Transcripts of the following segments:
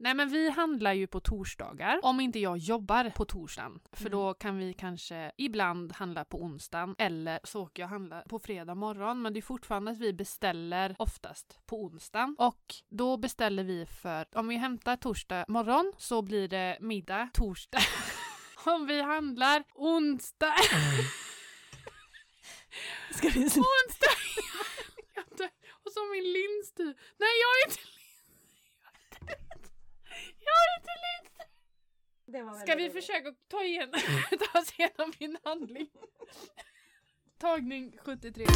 Nej men vi handlar ju på torsdagar om inte jag jobbar på torsdagen. För Mm. då kan vi kanske ibland handla på onsdagen eller så åker jag handla på fredag morgon. Men det är fortfarande att vi beställer oftast på onsdagen. Och då beställer vi för, om vi hämtar torsdag morgon så blir det middag torsdag. om vi handlar onsdag. Ska vi... onsdag! Och så min lins du. Nej jag är inte. Jag är inte lins. Ska vi försöka ta, igen, ta oss igenom min handling? Tagning 73.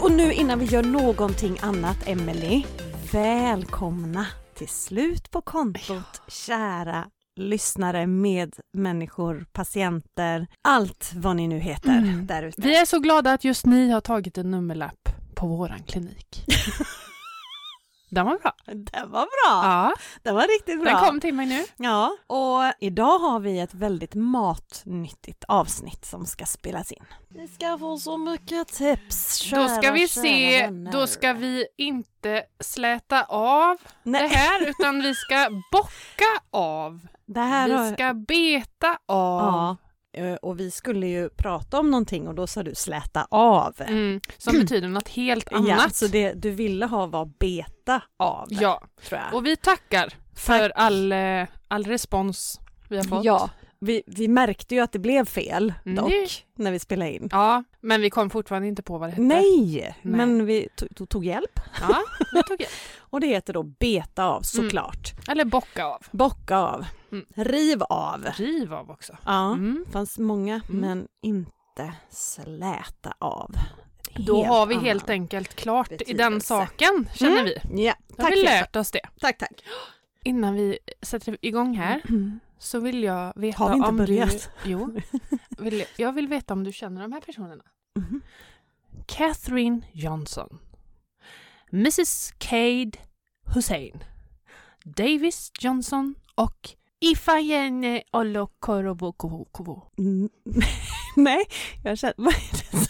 Och nu innan vi gör någonting annat, Emily, välkomna till Slut på kontot, kära lyssnare, medmänniskor, patienter, allt vad ni nu heter Mm. där ute. Vi är så glada att just ni har tagit en nummerlapp på våran klinik. Den var bra. Den var bra! Ja, Den var riktigt bra. den kom till mig nu. Ja, och idag har vi ett väldigt matnyttigt avsnitt som ska spelas in. Vi ska få så mycket tips, kära, Då ska vi se, vänner. då ska vi inte släta av Nej, det här utan vi ska bocka av. det här Vi har... ska beta av. Ja, och vi skulle ju prata om någonting och då sa du släta av. Mm, som betyder något helt annat. Ja, så det du ville ha var beta av, Ja, och vi tackar för all, eh, all respons vi har fått. Ja, vi, vi märkte ju att det blev fel Mm. dock, när vi spelade in. Ja, men vi kom fortfarande inte på vad det hette. Nej, men vi to- to- tog hjälp. Ja, vi tog hjälp. Och det heter då beta av såklart. Eller bocka av. Bocka av, Mm. riv av. Riv av också. Ja, Mm. fanns många, Mm. men inte släta av. Då har vi helt enkelt klart i den betydelse. saken, känner Mm. vi. Ja, Då har tack vi lärt oss det. Tack, tack. Innan vi sätter igång här så vill jag veta Har vi inte om börjat? du... Jo. Vill, jag vill veta om du känner de här personerna. Mhm. Catherine Johnson. Mrs Cade Hussein. Davis Johnson och Ifayene Olokorobokovo. Mm. Nej, jag känner... Vad är det?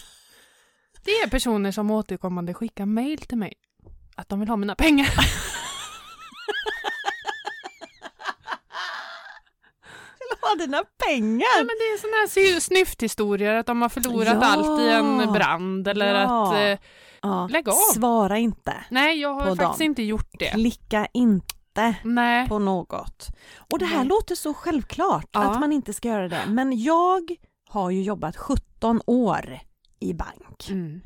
Det är personer som återkommande skickar mail till mig att de vill ha mina pengar. Ha dina pengar! Ja, men det är sådana här snyfthistorier att de har förlorat Ja. allt i en brand eller Ja. att... Eh, Ja. lägg av. Svara inte. nej, jag har faktiskt dem. inte gjort det. Klicka inte Nej. på något. Och det här Nej. låter så självklart Ja. att man inte ska göra det. Men jag har ju jobbat 17 år i bank. Mm.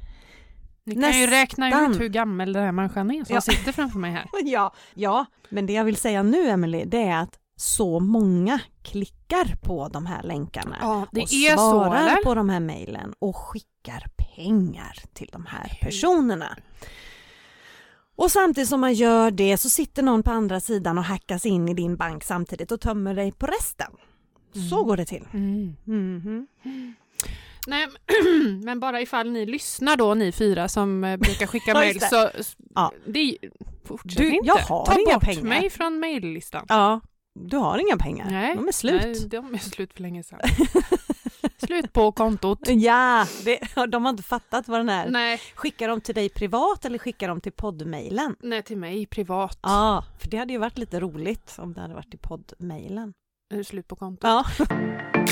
Ni kan ju räkna Nästan. ut hur gammal den här människan är som Ja. sitter framför mig här. Ja, ja, men det jag vill säga nu Emily, det är att så många klickar på de här länkarna Ja, det och är så svarar eller? på de här mejlen och skickar pengar till de här personerna. Och samtidigt som man gör det så sitter någon på andra sidan och hackas in i din bank samtidigt och tömmer dig på resten. Så Mm. går det till. Mm. Mhm. Nej, men bara ifall ni lyssnar då, ni fyra som eh, brukar skicka mejl så Ja. det, fortsätt Du, inte. jag har Ta inga bort pengar. mig från mejllistan. Ja, du har inga pengar. Nej, De är slut. Nej, de är slut för länge sedan. slut på kontot. Ja, det, de har inte fattat vad den är. Nej, Skickar de till dig privat eller skickar de till poddmejlen? nej, till mig privat. Ja, för det hade ju varit lite roligt om det hade varit i det Slut på kontot. Ja.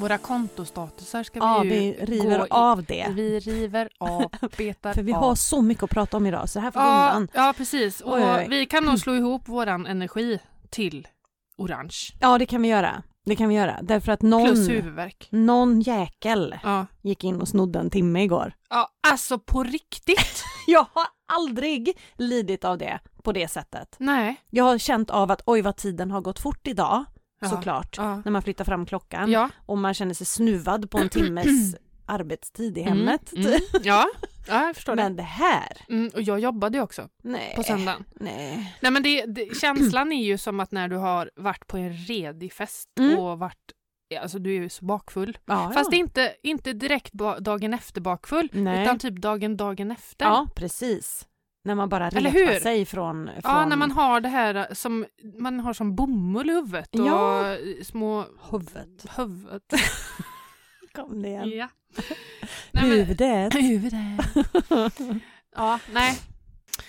Våra kontostatusar ska ja, vi ju vi river gå i- av det. Vi river av, betar För vi av. har så mycket att prata om idag så här får ja, undan. ja, precis. Och oj, oj. vi kan nog slå ihop våran energi till orange. Ja, det kan vi göra. Det kan vi göra. Därför att någon, Plus huvudvärk. någon jäkel Ja. gick in och snodde en timme igår. ja, alltså på riktigt. Jag har aldrig lidit av det på det sättet. Nej. Jag har känt av att oj vad tiden har gått fort idag, Ja. såklart. Ja. När man flyttar fram klockan Ja. och man känner sig snuvad på en timmes arbetstid i hemmet. Mm. Mm. Ja. ja, jag förstår Men det här, det. Mm, och jag jobbade ju också nej. på söndagen. Nej. Nej men det, det, känslan är ju som att när du har varit på en redig fest Mm. och varit, alltså du är ju så bakfull. Ja, Fast ja. inte, inte direkt dagen efter bakfull, Nej. utan typ dagen dagen efter. Ja, precis. När man bara hur? sig från, från... Ja, när man har det här som man har som bomull i huvudet och Ja. små Huvudet. huvudet. Kom det igen. ja. Nej, men- Huvudet. Huvudet. Ja, nej.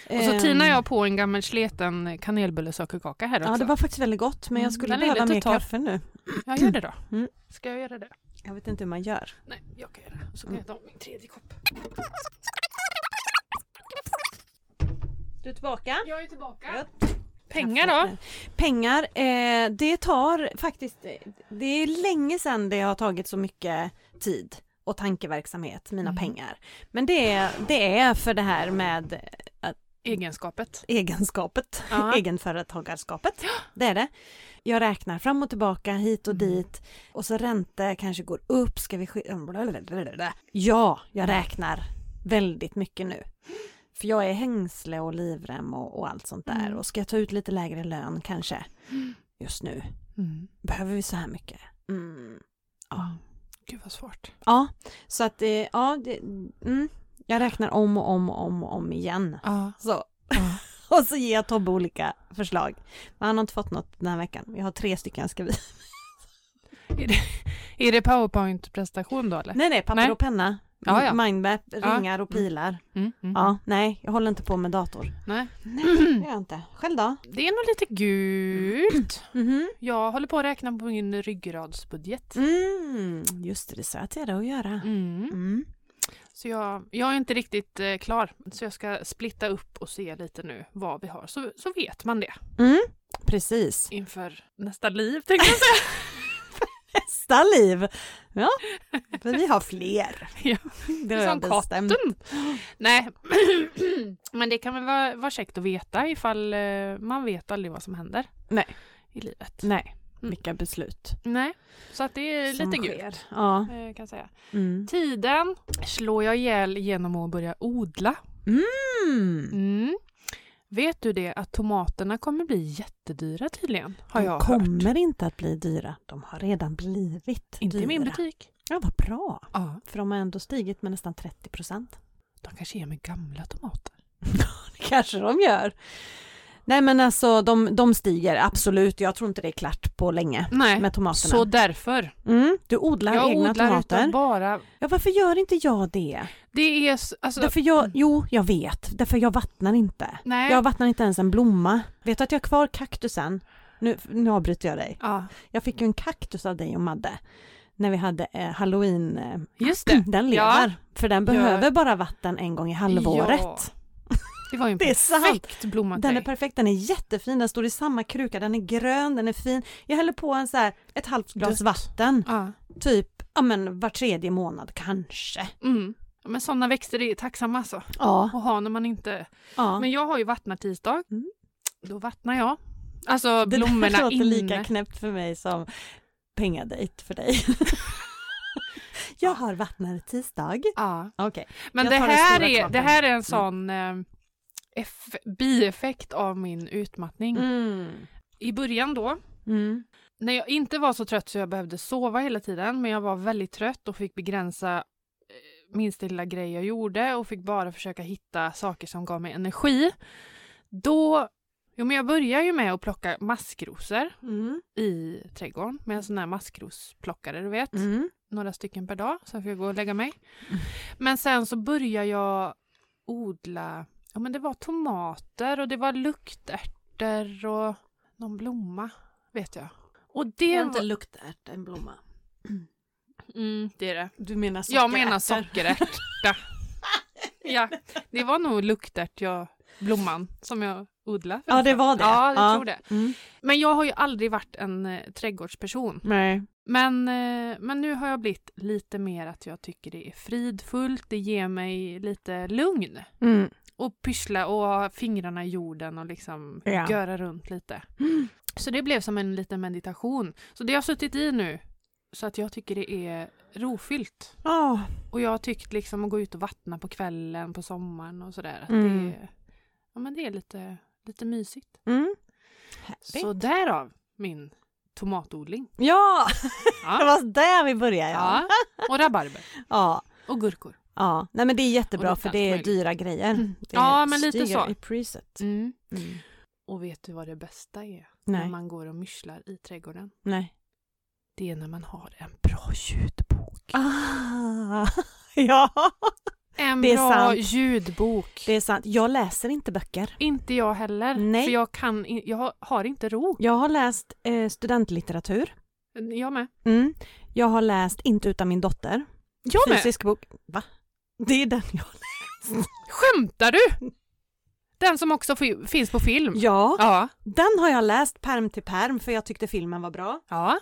Och så Ehm, tinar jag på en gammal sleten kanelbullesockerkaka här också. Ja, det var faktiskt väldigt gott, men jag Mm, skulle behöva mer torr. kaffe nu. Jag gör det då. Mm. Ska jag göra det? Jag vet inte hur man gör. Nej, jag kan göra det. Så kan jag ta min tredje kopp. Du är tillbaka? Jag är tillbaka. Ja. Pengar då? Pengar, eh, det tar faktiskt, det är länge sedan det har tagit så mycket tid och tankeverksamhet, mina Mm. pengar. Men det är, det är för det här med Egenskapet. egenskapet, Ja. egenföretagarskapet. Det är det. Jag räknar fram och tillbaka, hit och Mm. dit och så räntor kanske går upp, ska vi Ja, jag räknar väldigt mycket nu. För jag är hängsle och livrem och, och allt sånt där Mm. och ska jag ta ut lite lägre lön kanske Mm. just nu? Mm. Behöver vi så här mycket? Mm. Ja. Gud vad svårt. ja, så att det, ja, det, mm. jag räknar om och om och om och om igen. Ja. Så. Ja. Och så ger jag Tobbe olika förslag. Men han har inte fått något den här veckan. Jag har tre stycken ska vi. Är det, är det powerpoint-prestation då eller? Nej nej, papper Nej. och penna. Ja, ja. Mindmap, ringar och pilar. Mm, mm. Ja, nej, jag håller inte på med dator. Nej. Nej, det gör jag inte. Själv då? Det är nog lite gult. Mhm. Jag håller på att räkna på min ryggradsbudget. Mm, just det, det sa jag till dig att göra. Mm. Mm. Så jag, jag är inte riktigt eh, klar. Så jag ska splitta upp och se lite nu vad vi har. Så, så vet man det Mm, precis. inför nästa liv tänkte jag säga. Nästa liv! Ja, för vi har fler. Ja, Det har jag bestämt. katten. Nej, men det kan väl vara, vara käckt att veta ifall eh, man vet aldrig vad som händer Nej. i livet. Nej, Mm. vilka beslut Nej, så att det är som lite gult Ja. eh, kan säga. Mm. Tiden slår jag ihjäl genom att börja odla. Mm. Mm. Vet du det att tomaterna kommer bli jättedyra tydligen? Har De jag hört. kommer inte att bli dyra. De har redan blivit Inte dyra. i min butik. Ja, vad bra. Ja, För de har ändå stigit med nästan 30 procent. de kanske ger mig gamla tomater. Det kanske de gör. Nej men alltså de, de stiger absolut. Jag tror inte det är klart på länge Nej, med tomaterna. så därför. Mm, du odlar Jag egna odlar tomater. utav bara... Ja, varför gör inte jag det? Det är... Alltså, Därför jag, jo, jag vet. Därför jag vattnar inte. nej. Jag vattnar inte ens en blomma. Vet du att jag har kvar kaktusen? Nu, nu avbryter jag dig. Ja, Jag fick ju en kaktus av dig och Madde. När vi hade eh, halloween. Eh, just det. den lever. Ja. För den Ja. behöver bara vatten en gång i halvåret. Det var ju en Det perfekt blomma till Den är perfekt, den är jättefin, den står i samma kruka, den är grön, den är fin. Jag häller på en så här, ett halvt glas Dött. vatten, Ja. typ, ja men var tredje månad kanske. Mm. Men sådana växter är tacksamma alltså. Ja. Att ha när man inte... ja. Men jag har ju vattnartisdag. Mm. Då vattnar jag. Alltså det blommorna låter inne. lika knäppt för mig som pengadejt för dig. jag har vattnare tisdag. Ja. Okej. Men Jag det här, är, det här är en sån eh, eff- bieffekt av min utmattning. Mm. I början då, Mm. när jag inte var så trött så jag behövde sova hela tiden, men jag var väldigt trött och fick begränsa eh, minsta lilla grej jag gjorde och fick bara försöka hitta saker som gav mig energi. Då, jo men jag började ju med att plocka maskrosor Mm. i trädgården med en sån här maskrosplockare, du vet. Mm. Några stycken per dag, så jag fick gå och lägga mig. Mm. Men sen så började jag odla, ja men det var tomater och det var luktärtor och någon blomma, vet jag. Och det Det är var... inte luktärt, en blomma. Mm, det är det. Du menar Jag sockerärtor? menar sockerärta. ja, det var nog luktärt, jag, blomman, som jag odlade. Ja, det var det. Ja, jag tror det. Mm. Men jag har ju aldrig varit en eh, trädgårdsperson. Nej. Men, eh, men nu har jag blivit lite mer att jag tycker det är fridfullt, det ger mig lite lugn. Mm. Och pyssla och ha fingrarna i jorden och liksom Ja. göra runt lite. Mm. Så det blev som en liten meditation. Så det har suttit i nu. Så att jag tycker det är rofyllt. Ja. Och jag har tyckt liksom att gå ut och vattna på kvällen på sommaren och sådär. Att Mm. det, är, ja, men det är lite, lite mysigt. Mm. Så därav min tomatodling. Ja, det Ja. var där vi började. Ja. ja. Och rabarber. ja. Och gurkor. Ja, nej men det är jättebra för det är möjligt. dyra grejer. Mm. Det Ja, men lite så. i preset. Mm. Mm. Och vet du vad det bästa är? När Nej, man går och mysslar i trädgården. nej. Det är när man har en bra ljudbok. Ah, ja, En det är bra sant. ljudbok. det är sant. Jag läser inte böcker. Inte jag heller. Nej. För jag, kan, jag har inte ro. Jag har läst eh, studentlitteratur. Jag med. Mm. Jag har läst Inte utan min dotter. Jag med. Fysisk bok. Va? Det är den jag Skämtar du? Den som också fi- finns på film? Ja, Ja. den har jag läst perm till perm för jag tyckte filmen var bra. Ja.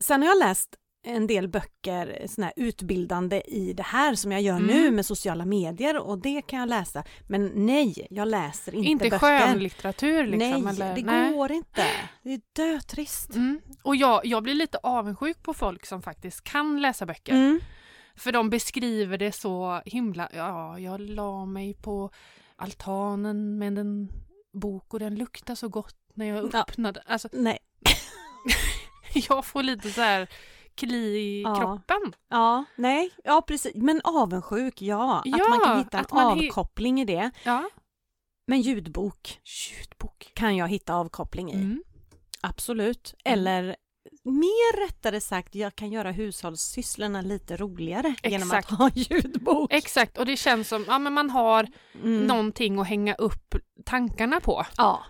Sen har jag läst en del böcker, såna utbildande i det här som jag gör Mm. nu med sociala medier och det kan jag läsa. Men nej, jag läser inte, Inte böcker. skönlitteratur liksom? nej, eller? det Nej. går inte. Det är dötrist. Mm. Och jag, jag blir lite avundsjuk på folk som faktiskt kan läsa böcker. Mm. För de beskriver det så himla, ja, jag la mig på altanen med en bok och den luktar så gott när jag Ja. öppnade. Alltså, Nej. jag får lite så här kli i Ja. kroppen. Ja, nej, ja precis. Men avundsjuk, ja. Att Ja, man kan hitta en att avkoppling i det. Ja. Men ljudbok Ljudbok. kan jag hitta avkoppling i. Mm. Absolut. Mm. Eller mer rättare sagt, jag kan göra hushållssysslorna lite roligare genom att Exakt. ha ljudbok. Exakt, och det känns som ja, men man har Mm. någonting att hänga upp tankarna på. Ja.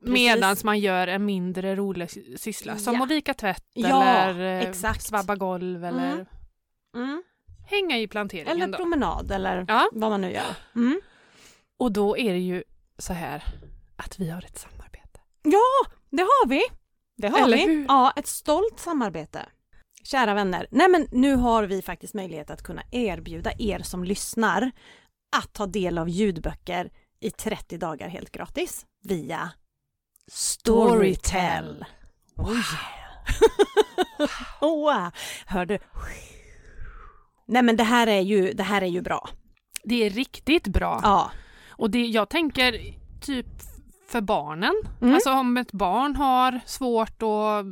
Medan man gör en mindre rolig sy- syssla. Som Ja. att vika tvätt Ja, eller eh, exakt. svabba golv eller Mm. Mm. hänga i planteringen. Eller då. promenad eller Ja. vad man nu gör. Mm. Och då är det ju så här att vi har ett samarbete. Ja, det har vi. Det har Eller vi. hur? Ja, ett stolt samarbete. Kära vänner, nej men nu har vi faktiskt möjlighet att kunna erbjuda er som lyssnar att ta del av ljudböcker i 30 dagar helt gratis via Storytel. Wow. Hör du? Nej men det här är ju, det här är ju bra. Det är riktigt bra. Ja. Och det, jag tänker typ för barnen. Mm. Alltså om ett barn har svårt och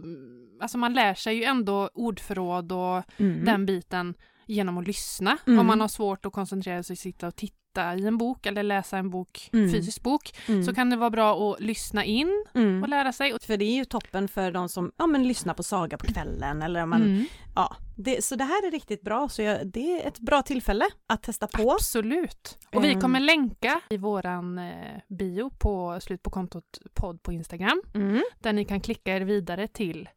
alltså man lär sig ju ändå ordförråd och Mm. den biten genom att lyssna. Mm. Om man har svårt att koncentrera sig, sitta och titta i en bok eller läsa en bok, Mm. fysisk bok, Mm. så kan det vara bra att lyssna in Mm. och lära sig. För det är ju toppen för de som ja, men lyssnar på saga på kvällen eller om man, Mm. ja, det, så det här är riktigt bra så jag, det är ett bra tillfälle att testa på. Absolut. Och vi Ehm. kommer länka i våran eh, bio på Slut på kontot podd på Instagram Mm, där ni kan klicka er vidare till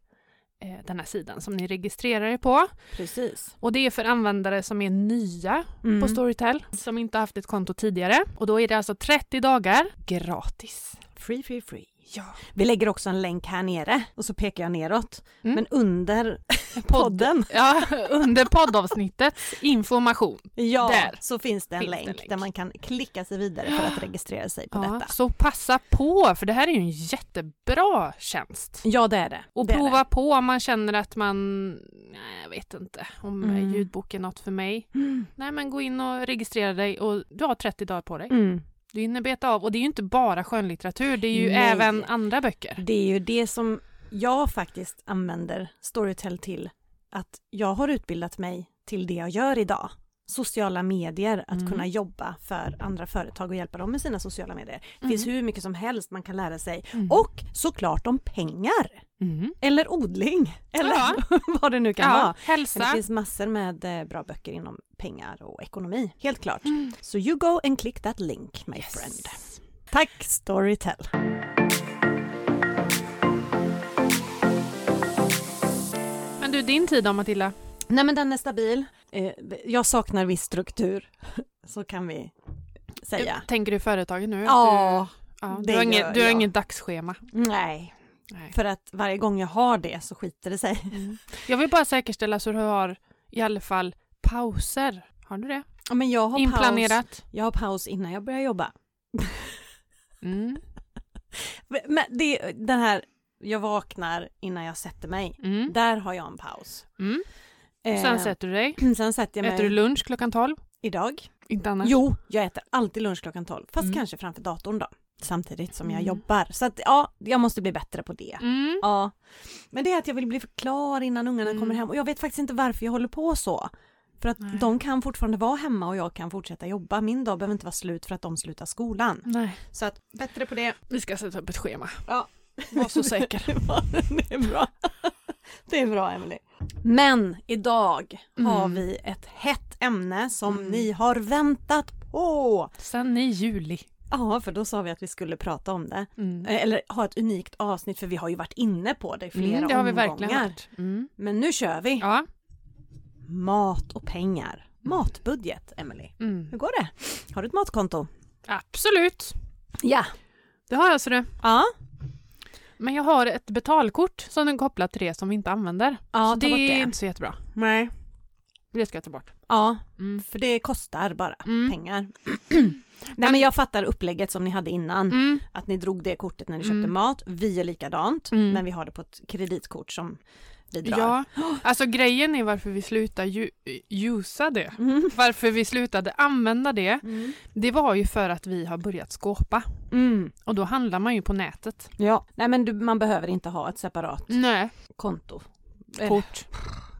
den här sidan som ni registrerar er på. precis. Och det är för användare som är nya Mm. på Storytel som inte haft ett konto tidigare. Och då är det alltså 30 dagar gratis. Free, free, free. Ja. Vi lägger också en länk här nere och så pekar jag neråt. Mm. Men under Podd, podden, ja, under poddavsnittets information. ja, Där så finns det en finns länk, en länk. där man kan klicka sig vidare för att registrera sig på Ja, detta. så passa på, för det här är ju en jättebra tjänst. Ja, det är det. Och det prova det. på om man känner att man, nej, jag vet inte om Mm. ljudbok är något för mig. Mm. Nej men gå in och registrera dig och du har 30 dagar på dig. Mm. Du hinner beta av och det är ju inte bara skönlitteratur, det är ju Nej. även andra böcker. Det är ju det som jag faktiskt använder Storytel till. Att jag har utbildat mig till det jag gör idag. Sociala medier, att Mm. kunna jobba för andra företag och hjälpa dem med sina sociala medier. Det finns hur mycket som helst man kan lära sig. Mm. Och såklart om pengar. Mm. Eller odling. Eller Ja. vad det nu kan Ja, vara. Men hälsa. det finns massor med eh, bra böcker inom pengar och ekonomi. Helt klart. Mm. Så you go and click that link my Yes. friend. Tack Storytel. Men du, din tid då Matilda? Nej men den är stabil. Eh, jag saknar viss struktur. Så kan vi säga. Tänker du företaget nu? Ja, du, ja, det du har, inget, du har inget dagsschema? nej. Nej. För att varje gång jag har det så skiter det sig. Mm. Jag vill bara säkerställa så du har i alla fall pauser. Har du det? Ja, Men jag har paus. Inplanerat? Jag har paus innan jag börjar jobba. Mm. Men det, den här, jag vaknar innan jag sätter mig. Mm. Där har jag en paus. Mm. Eh, Sen sätter du dig. sen sätter jag mig Äter du lunch klockan 12? idag. Inte annars? Jo, jag äter alltid lunch klockan 12. Fast Mm. kanske framför datorn då. Samtidigt som jag Mm. jobbar. Så att ja, jag måste bli bättre på det. Mm. Ja. Men det är att jag vill bli klar innan ungarna Mm. kommer hem och jag vet faktiskt inte varför jag håller på så. För att Nej. de kan fortfarande vara hemma och jag kan fortsätta jobba. Min dag behöver inte vara slut för att de slutar skolan. Nej. Så att bättre på det. Vi ska sätta upp ett schema. Ja. Var så säker. det är bra. Det är bra Emily. Men idag har Mm. vi ett hett ämne som Mm. ni har väntat på. Sen i juli. Ja, för då sa vi att vi skulle prata om det. Mm. Eh, Eller ha ett unikt avsnitt för vi har ju varit inne på det i flera Mm, det har vi omgångar. verkligen varit. Mm. Men nu kör vi. Ja. Mat och pengar. Matbudget, Emily. Mm. Hur går det? Har du ett matkonto? Absolut. Ja. Det har jag så det. Ja. Men jag har ett betalkort som är kopplat till det som vi inte använder. Ja, så det bort är det. inte så jättebra. Nej. Det ska jag ta bort. Ja, Mm. för det kostar bara Mm. pengar. Nej men jag fattar upplägget som ni hade innan. Mm. Att ni drog det kortet när ni köpte Mm. mat. Vi är likadant, Mm. men vi har det på ett kreditkort som vi drar. Ja, alltså grejen är varför vi slutade ju, det. Mm. Varför vi slutade använda det, Mm. det var ju för att vi har börjat skåpa. Mm. Och då handlar man ju på nätet. Ja, nej men du, man behöver inte ha ett separat Nej, konto. Kort.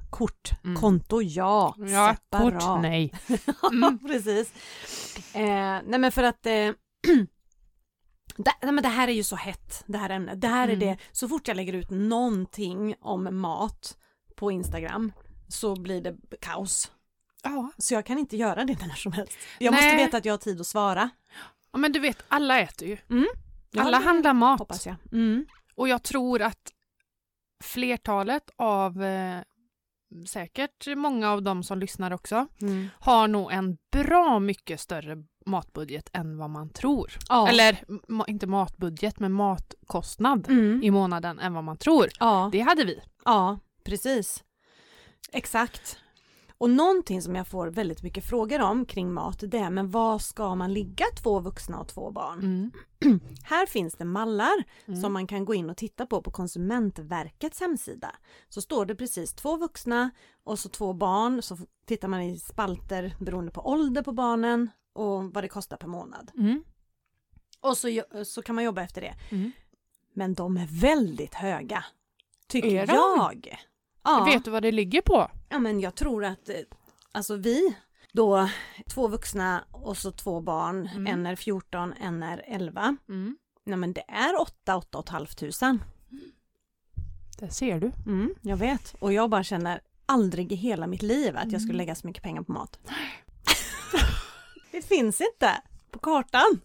Kort. Mm. Konto ja, Ja, separat. kort nej. Mm. precis. Eh, nej men för att eh, det, nej, men det här är ju så hett, det här ämnet. Det här Mm. är det, så fort jag lägger ut någonting om mat på Instagram så blir det kaos. Ja. Så jag kan inte göra det när som helst. Jag måste Nej. veta att jag har tid att svara. ja, men du vet, alla äter ju. Ja, Alla handlar mat. Hoppas jag. Mm. Och jag tror att flertalet av, eh, säkert många av dem som lyssnar också, Mm. har nog en bra mycket större matbudget än vad man tror. Ja. Eller ma- inte matbudget, men matkostnad Mm. i månaden än vad man tror. Ja. Det hade vi. ja, precis. Exakt. Och någonting som jag får väldigt mycket frågor om kring mat det är men vad ska man ligga två vuxna och två barn? Mm. Här finns det mallar Mm. som man kan gå in och titta på på Konsumentverkets hemsida. Så står det precis två vuxna och så två barn så tittar man i spalter beroende på ålder på barnen och vad det kostar per månad. Mm. Och så, så kan man jobba efter det. Mm. Men de är väldigt höga. Tycker jag. Ja. Vet du vad det ligger på? Ja men jag tror att, eh, alltså vi då, två vuxna och så två barn, Mm. en är 14, en är 11. Mm. Nej men det är 8 8 500. tusen. Det ser du. Mm, jag vet. Och jag bara känner aldrig i hela mitt liv att jag skulle Mm. lägga så mycket pengar på mat. det finns inte på kartan.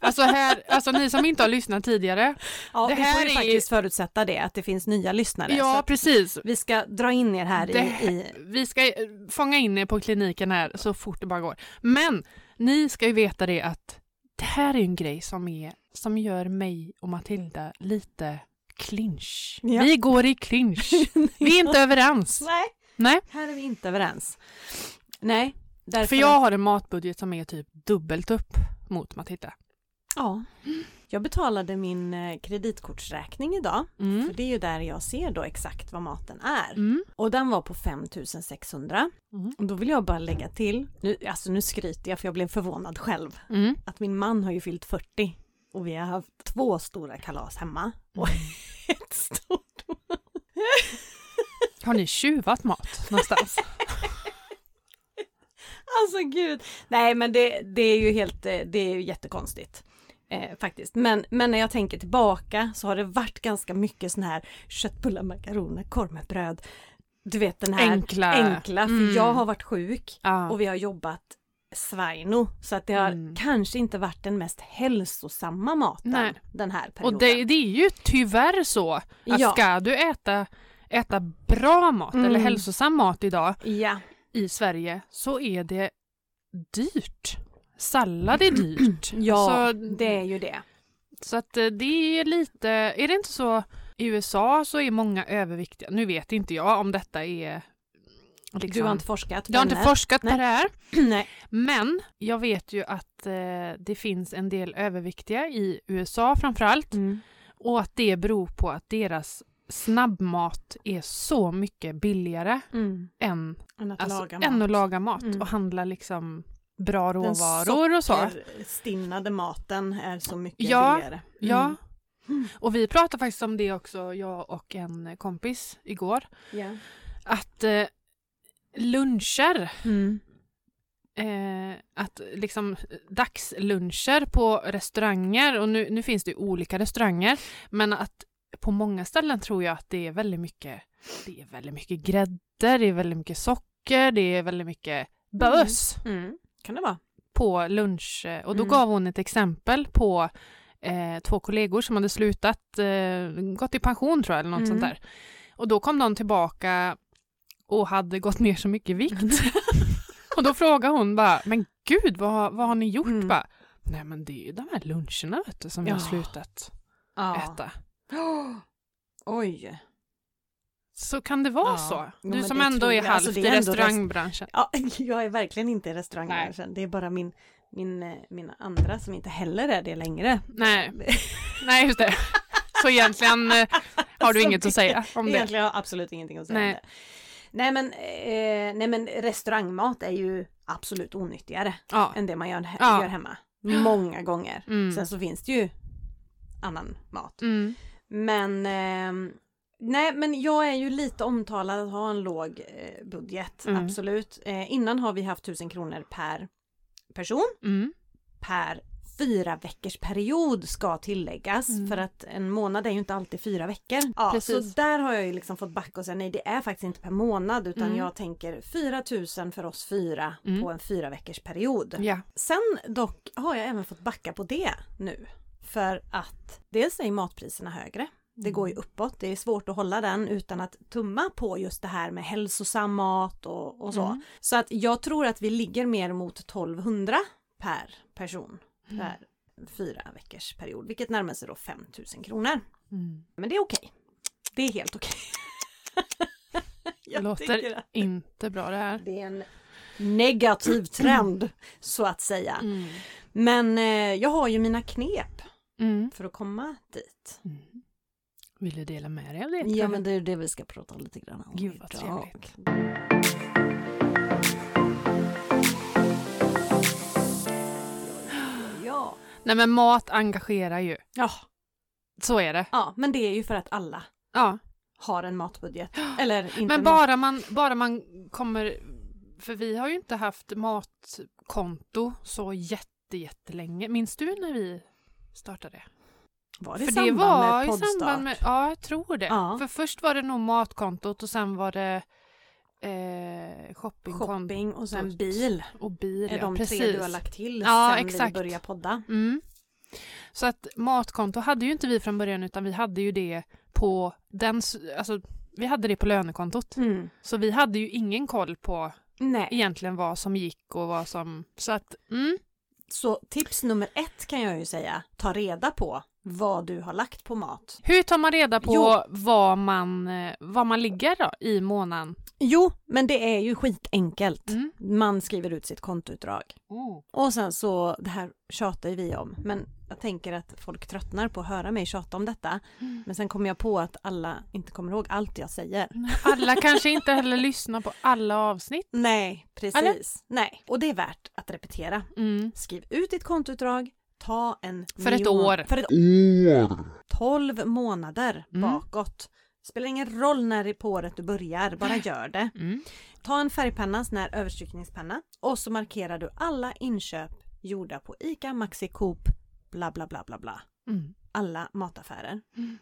Alltså, här, alltså ni som inte har lyssnat tidigare. Ja, Det vi här får ju är- faktiskt förutsätta det, att det finns nya lyssnare. Ja, precis. vi ska dra in er här Det- i, i... Vi ska eh, fånga in er på kliniken här så fort det bara går. Men ni ska ju veta det att det här är en grej som, är, som gör mig och Matilda lite clinch. Ja. Vi går i clinch. Vi är inte överens. Nej, Nej, här är vi inte överens. Nej, därför... för jag har en matbudget som är typ dubbelt upp mot Matilda. Ja. Jag betalade min eh, kreditkortsräkning idag. Mm. För det är ju där jag ser då exakt vad maten är. Mm. Och den var på 5600. Mm. Och då vill jag bara lägga till, nu, alltså nu skryter jag för jag blev förvånad själv, Mm. att min man har ju fyllt 40 och vi har haft två stora kalas hemma och ett stort. Har ni tjuvat mat någonstans? Alltså gud. Nej men det, det är ju helt, eh, det är ju jättekonstigt. Eh, faktiskt. Men, men när jag tänker tillbaka så har det varit ganska mycket sån här köttbullar, makaroner, korv med bröd. Du vet den här Enkla. enkla för Mm. jag har varit sjuk Ja. och vi har jobbat svaino så att det har Mm. kanske inte varit den mest hälsosamma maten Nej. den här perioden. Och det, det är ju tyvärr så att Ja. ska du äta, äta bra mat Mm. eller hälsosam mat idag Ja, i Sverige så är det dyrt. Sallad är dyrt. ja så, det är ju det. så att eh, det är lite, är det inte så i USA så är många överviktiga. Nu vet inte jag om detta är liksom, Du har inte forskat? jag har inte forskat på det här. Nej. Men jag vet ju att eh, det finns en del överviktiga i USA framförallt. Mm. Och att det beror på att deras snabbmat är så mycket billigare Mm. än, Än att alltså, laga än att laga mat Mm. och handla liksom bra Den råvaror och så. Stinnade maten är så mycket Ja, billigare. Ja, Mm. och vi pratade faktiskt om det också, jag och en kompis igår. Ja. Att eh, luncher, Mm. eh, att liksom dagsluncher på restauranger och nu, nu finns det olika restauranger men att på många ställen tror jag att det är väldigt mycket det är väldigt mycket grädde, det är väldigt mycket socker, det är väldigt mycket bös Mm. Kan det vara? på lunch och då Mm. gav hon ett exempel på eh, två kollegor som hade slutat, eh, gått i pension tror jag eller något Mm. sånt där. Och då kom de tillbaka och hade gått ner så mycket vikt. och då frågade hon bara, men gud vad, vad har ni gjort? Mm. Bara, Nej men det är ju de här luncherna vet du, som vi har Ja. slutat Ja. äta. Oj. Så kan det vara Ja. så? Ja, Du men som ändå är jag. halvt Alltså, i restaurangbranschen. Ja, jag är verkligen inte i restaurangbranschen. Det är bara min, min, eh, mina andra som inte heller är det längre. Nej. Nej just det. Så egentligen eh, har du inget att säga om det. Egentligen har jag absolut ingenting att säga Nej. om det. Nej men, eh, nej men restaurangmat är ju absolut onyttigare Ja. än det man gör, Ja. gör hemma. Många gånger. Mm. Sen så finns det ju annan mat. Mm. Men ehm, Nej men jag är ju lite omtalad att ha en låg eh, budget, Mm. absolut. Eh, innan har vi haft 1000 kronor per person Mm. per fyra veckors period ska tilläggas Mm. för att en månad är ju inte alltid fyra veckor. Ja, Precis. Så där har jag ju liksom fått backa och säga nej det är faktiskt inte per månad utan Mm. jag tänker 4000 för oss fyra Mm. på en fyra veckors period. Ja. Sen dock har jag även fått backa på det nu. För att dels är matpriserna högre. Det går ju uppåt. Det är svårt att hålla den utan att tumma på just det här med hälsosam mat och, och så. Mm. Så att jag tror att vi ligger mer mot 1200 per person Mm. per fyra veckors period, vilket närmar sig då 5000 kronor. Mm. Men det är okej. Det är helt okej. Det Jag låter att inte bra det här. det är en negativ trend så att säga. Mm. Men eh, jag har ju mina knep Mm. för att komma dit. Mm. Vill du dela med dig av det? Ja men det är det vi ska prata lite grann om Gud, vad idag. trevligt. Ja. Nej men mat engagerar ju. Ja. Så är det. ja, men det är ju för att alla Ja. har en matbudget. Eller inte Men bara man, bara man kommer... För vi har ju inte haft matkonto så jätte, jättelänge. Minns du när vi startade? Var det i För samband det var med i poddstart? samband med... Ja, jag tror det. Ja. För först var det nog matkontot och sen var det eh, shoppingkonto Shopping och sen bil och bil. är ja, de precis. tre du har lagt till Ja, sen exakt. vi började podda. Mm. Så att matkonto hade ju inte vi från början utan vi hade ju det på den, alltså vi hade det på lönekontot. Mm. Så vi hade ju ingen koll på Nej, egentligen vad som gick och vad som, så att mm, så tips nummer ett kan jag ju säga, ta reda på vad du har lagt på mat. hur tar man reda på Jo. vad man, eh, vad man ligger då i månaden? Jo, men det är ju skitenkelt. Mm. Man skriver ut sitt kontoutdrag. Och sen så, det här tjatar ju vi om, men jag tänker att folk tröttnar på att höra mig tjata om detta. Mm. Men sen kommer jag på att alla inte kommer ihåg allt jag säger. Alla kanske inte heller lyssnar på alla avsnitt. Nej, precis. Nej, och det är värt att repetera. Mm. Skriv ut ditt kontoutdrag, ta en För ett år. För ett år. 12 månader Mm. bakåt. Spelar ingen roll när på året du börjar, bara gör det. Mm. Ta en färgpenna, sån här överstrykningspenna och så markerar du alla inköp gjorda på ICA, Maxi, Coop, bla bla bla bla bla. Mm. Alla mataffärer. Mm.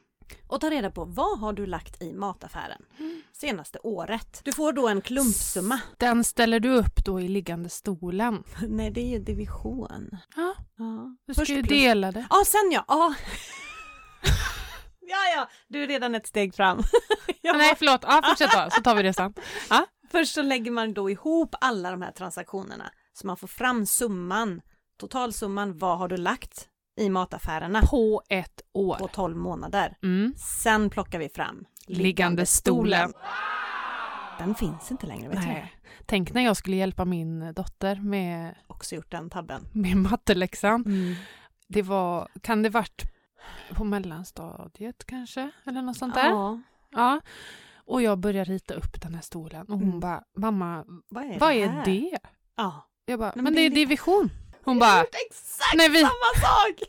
Och ta reda på vad har du lagt i mataffären senaste året. Du får då en klumpsumma. Den ställer du upp då i liggande stolen. Nej, det är ju division. Ja, Ja. du Först ska ju plus- dela det. Ja, sen ja. Ja. ja, ja, du är redan ett steg fram. Jag Nej, förlåt. Ja, fortsätt då, så tar vi det sen. Först så lägger man då ihop alla de här transaktionerna så man får fram summan, totalsumman, vad har du lagt i mataffärerna På ett år. på 12 månader. Mm. Sen plockar vi fram Liggande stolen. Den finns inte längre, vet? Nej. Tänk när jag skulle hjälpa min dotter med, Också gjort den tabben. med matteläxan. Det var, kan det varit på mellanstadiet kanske? Eller något sånt där? Ja, Ja. Och jag börjar rita upp den här stolen och hon Mm. bara, mamma, vad är vad det är här? det? Ja. Jag bara, men men det är är division. Hon bara, gjort exakt Nej, vi- samma sak!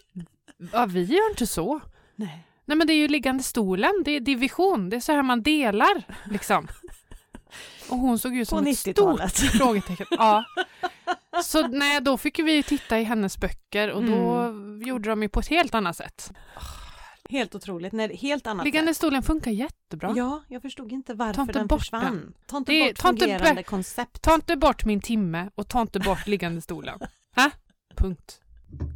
ja, vi gör inte så. Nej. Nej men det är ju liggande stolen, det är division, det är så här man delar liksom. Och hon såg ut På som ett stort 90-talet. frågetecken. Ja. Så nej, då fick vi titta i hennes böcker och då gjorde de ju på ett helt annat sätt. Helt otroligt. Nej, helt annat Liggande sätt. stolen funkar jättebra. Ja, jag förstod inte varför inte den bort försvann. Ta inte Det bort ta fungerande koncept. Ta inte bort min timme och ta inte bort liggande stolen. Ha? Punkt.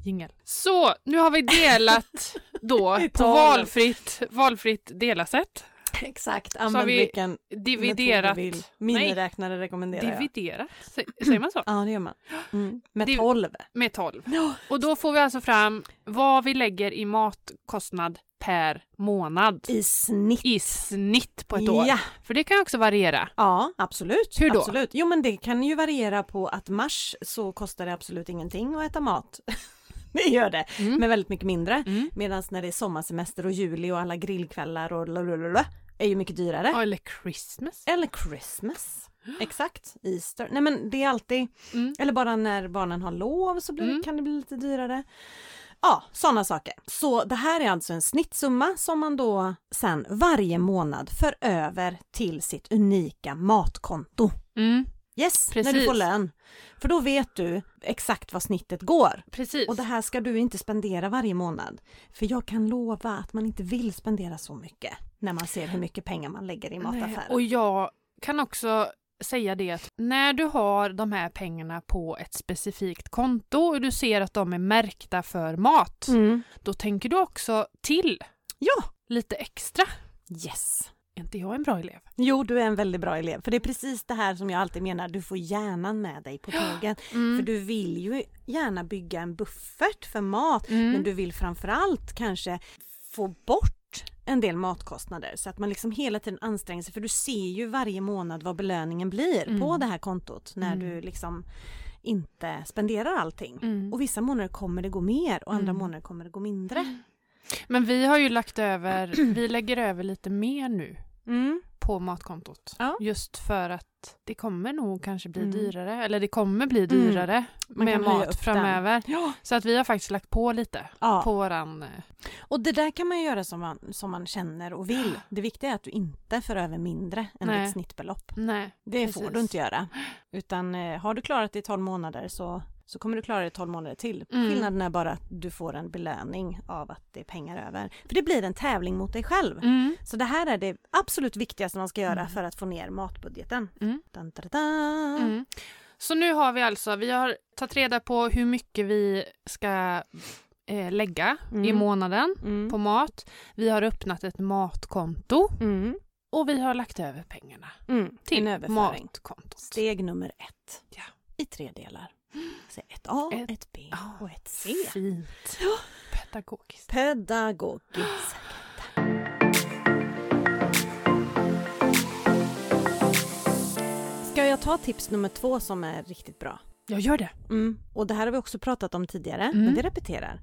Jingel. Så, nu har vi delat då på valfritt, valfritt delasätt. Exakt, använd vi vilken Dividerat. du vill. Miniräknare rekommenderar jag. Dividerat, sä- säger man så? Ja, det gör man. Mm. Med Div- 12. Med 12. Ja. Och då får vi alltså fram vad vi lägger i matkostnad per månad. I snitt. I snitt på ett år. Ja. För det kan också variera. ja, absolut. Hur då? Absolut. Jo, men det kan ju variera på att mars så kostar det absolut ingenting att äta mat. det gör det, Mm. men väldigt mycket mindre. Mm. Medan när det är sommarsemester och juli och alla grillkvällar och lalalala är ju mycket dyrare. Eller Christmas. Eller Christmas. Exakt, Easter. Nej men det är alltid, Mm. eller bara när barnen har lov så blir, Mm. kan det bli lite dyrare. Ja, sådana saker. Så det här är alltså en snittsumma som man då sen varje månad för över till sitt unika matkonto. Mm. Yes, när du Precis. får lön. För då vet du exakt vad snittet går. Precis. Och det här ska du inte spendera varje månad. För jag kan lova att man inte vill spendera så mycket när man ser hur mycket pengar man lägger i Nej, mataffären. Och jag kan också säga det att när du har de här pengarna på ett specifikt konto och du ser att de är märkta för mat, Mm. då tänker du också till Ja, lite extra. yes. Är inte jag en bra elev? Jo, du är en väldigt bra elev. För det är precis det här som jag alltid menar, du får hjärnan med dig på tåget. Mm. För du vill ju gärna bygga en buffert för mat, Mm. men du vill framförallt kanske få bort en del matkostnader så att man liksom hela tiden anstränger sig för du ser ju varje månad vad belöningen blir Mm. på det här kontot när Mm. du liksom inte spenderar allting. Mm. Och vissa månader kommer det gå mer och andra Mm. månader kommer det gå mindre. Men vi har ju lagt över, vi lägger över lite mer nu Mm. på matkontot. Ja. Just för att det kommer nog kanske bli Mm. dyrare, eller det kommer bli dyrare Man med mat framöver. Ja. Så att vi har faktiskt lagt på lite Ja. på våran... eh, Och det där kan man göra som man, som man känner och vill. Det viktiga är att du inte för över mindre än Nej. ditt snittbelopp. Nej, Det Precis. får du inte göra. Utan eh, har du klarat det i 12 månader så, så kommer du klara det i 12 månader till. Mm. Skillnaden är bara att du får en belöning av att det är pengar över. För det blir en tävling mot dig själv. mm. Så det här är det absolut viktigaste man ska göra Mm. för att få ner matbudgeten. Dun, dun. Mm. Så nu har vi alltså, vi har tagit reda på hur mycket vi ska eh, lägga i Mm. månaden Mm. på mat. Vi har öppnat ett matkonto och vi har lagt över pengarna Mm. till matkontot. Steg nummer ett. Ja. I tre delar. Så ett A, Ett- ett, B och ett C. Fint. Pedagogiskt. Pedagogiskt. Ska jag ta tips nummer två som är riktigt bra? Jag gör det. Mm. Och det här har vi också pratat om tidigare, Mm. men vi repeterar.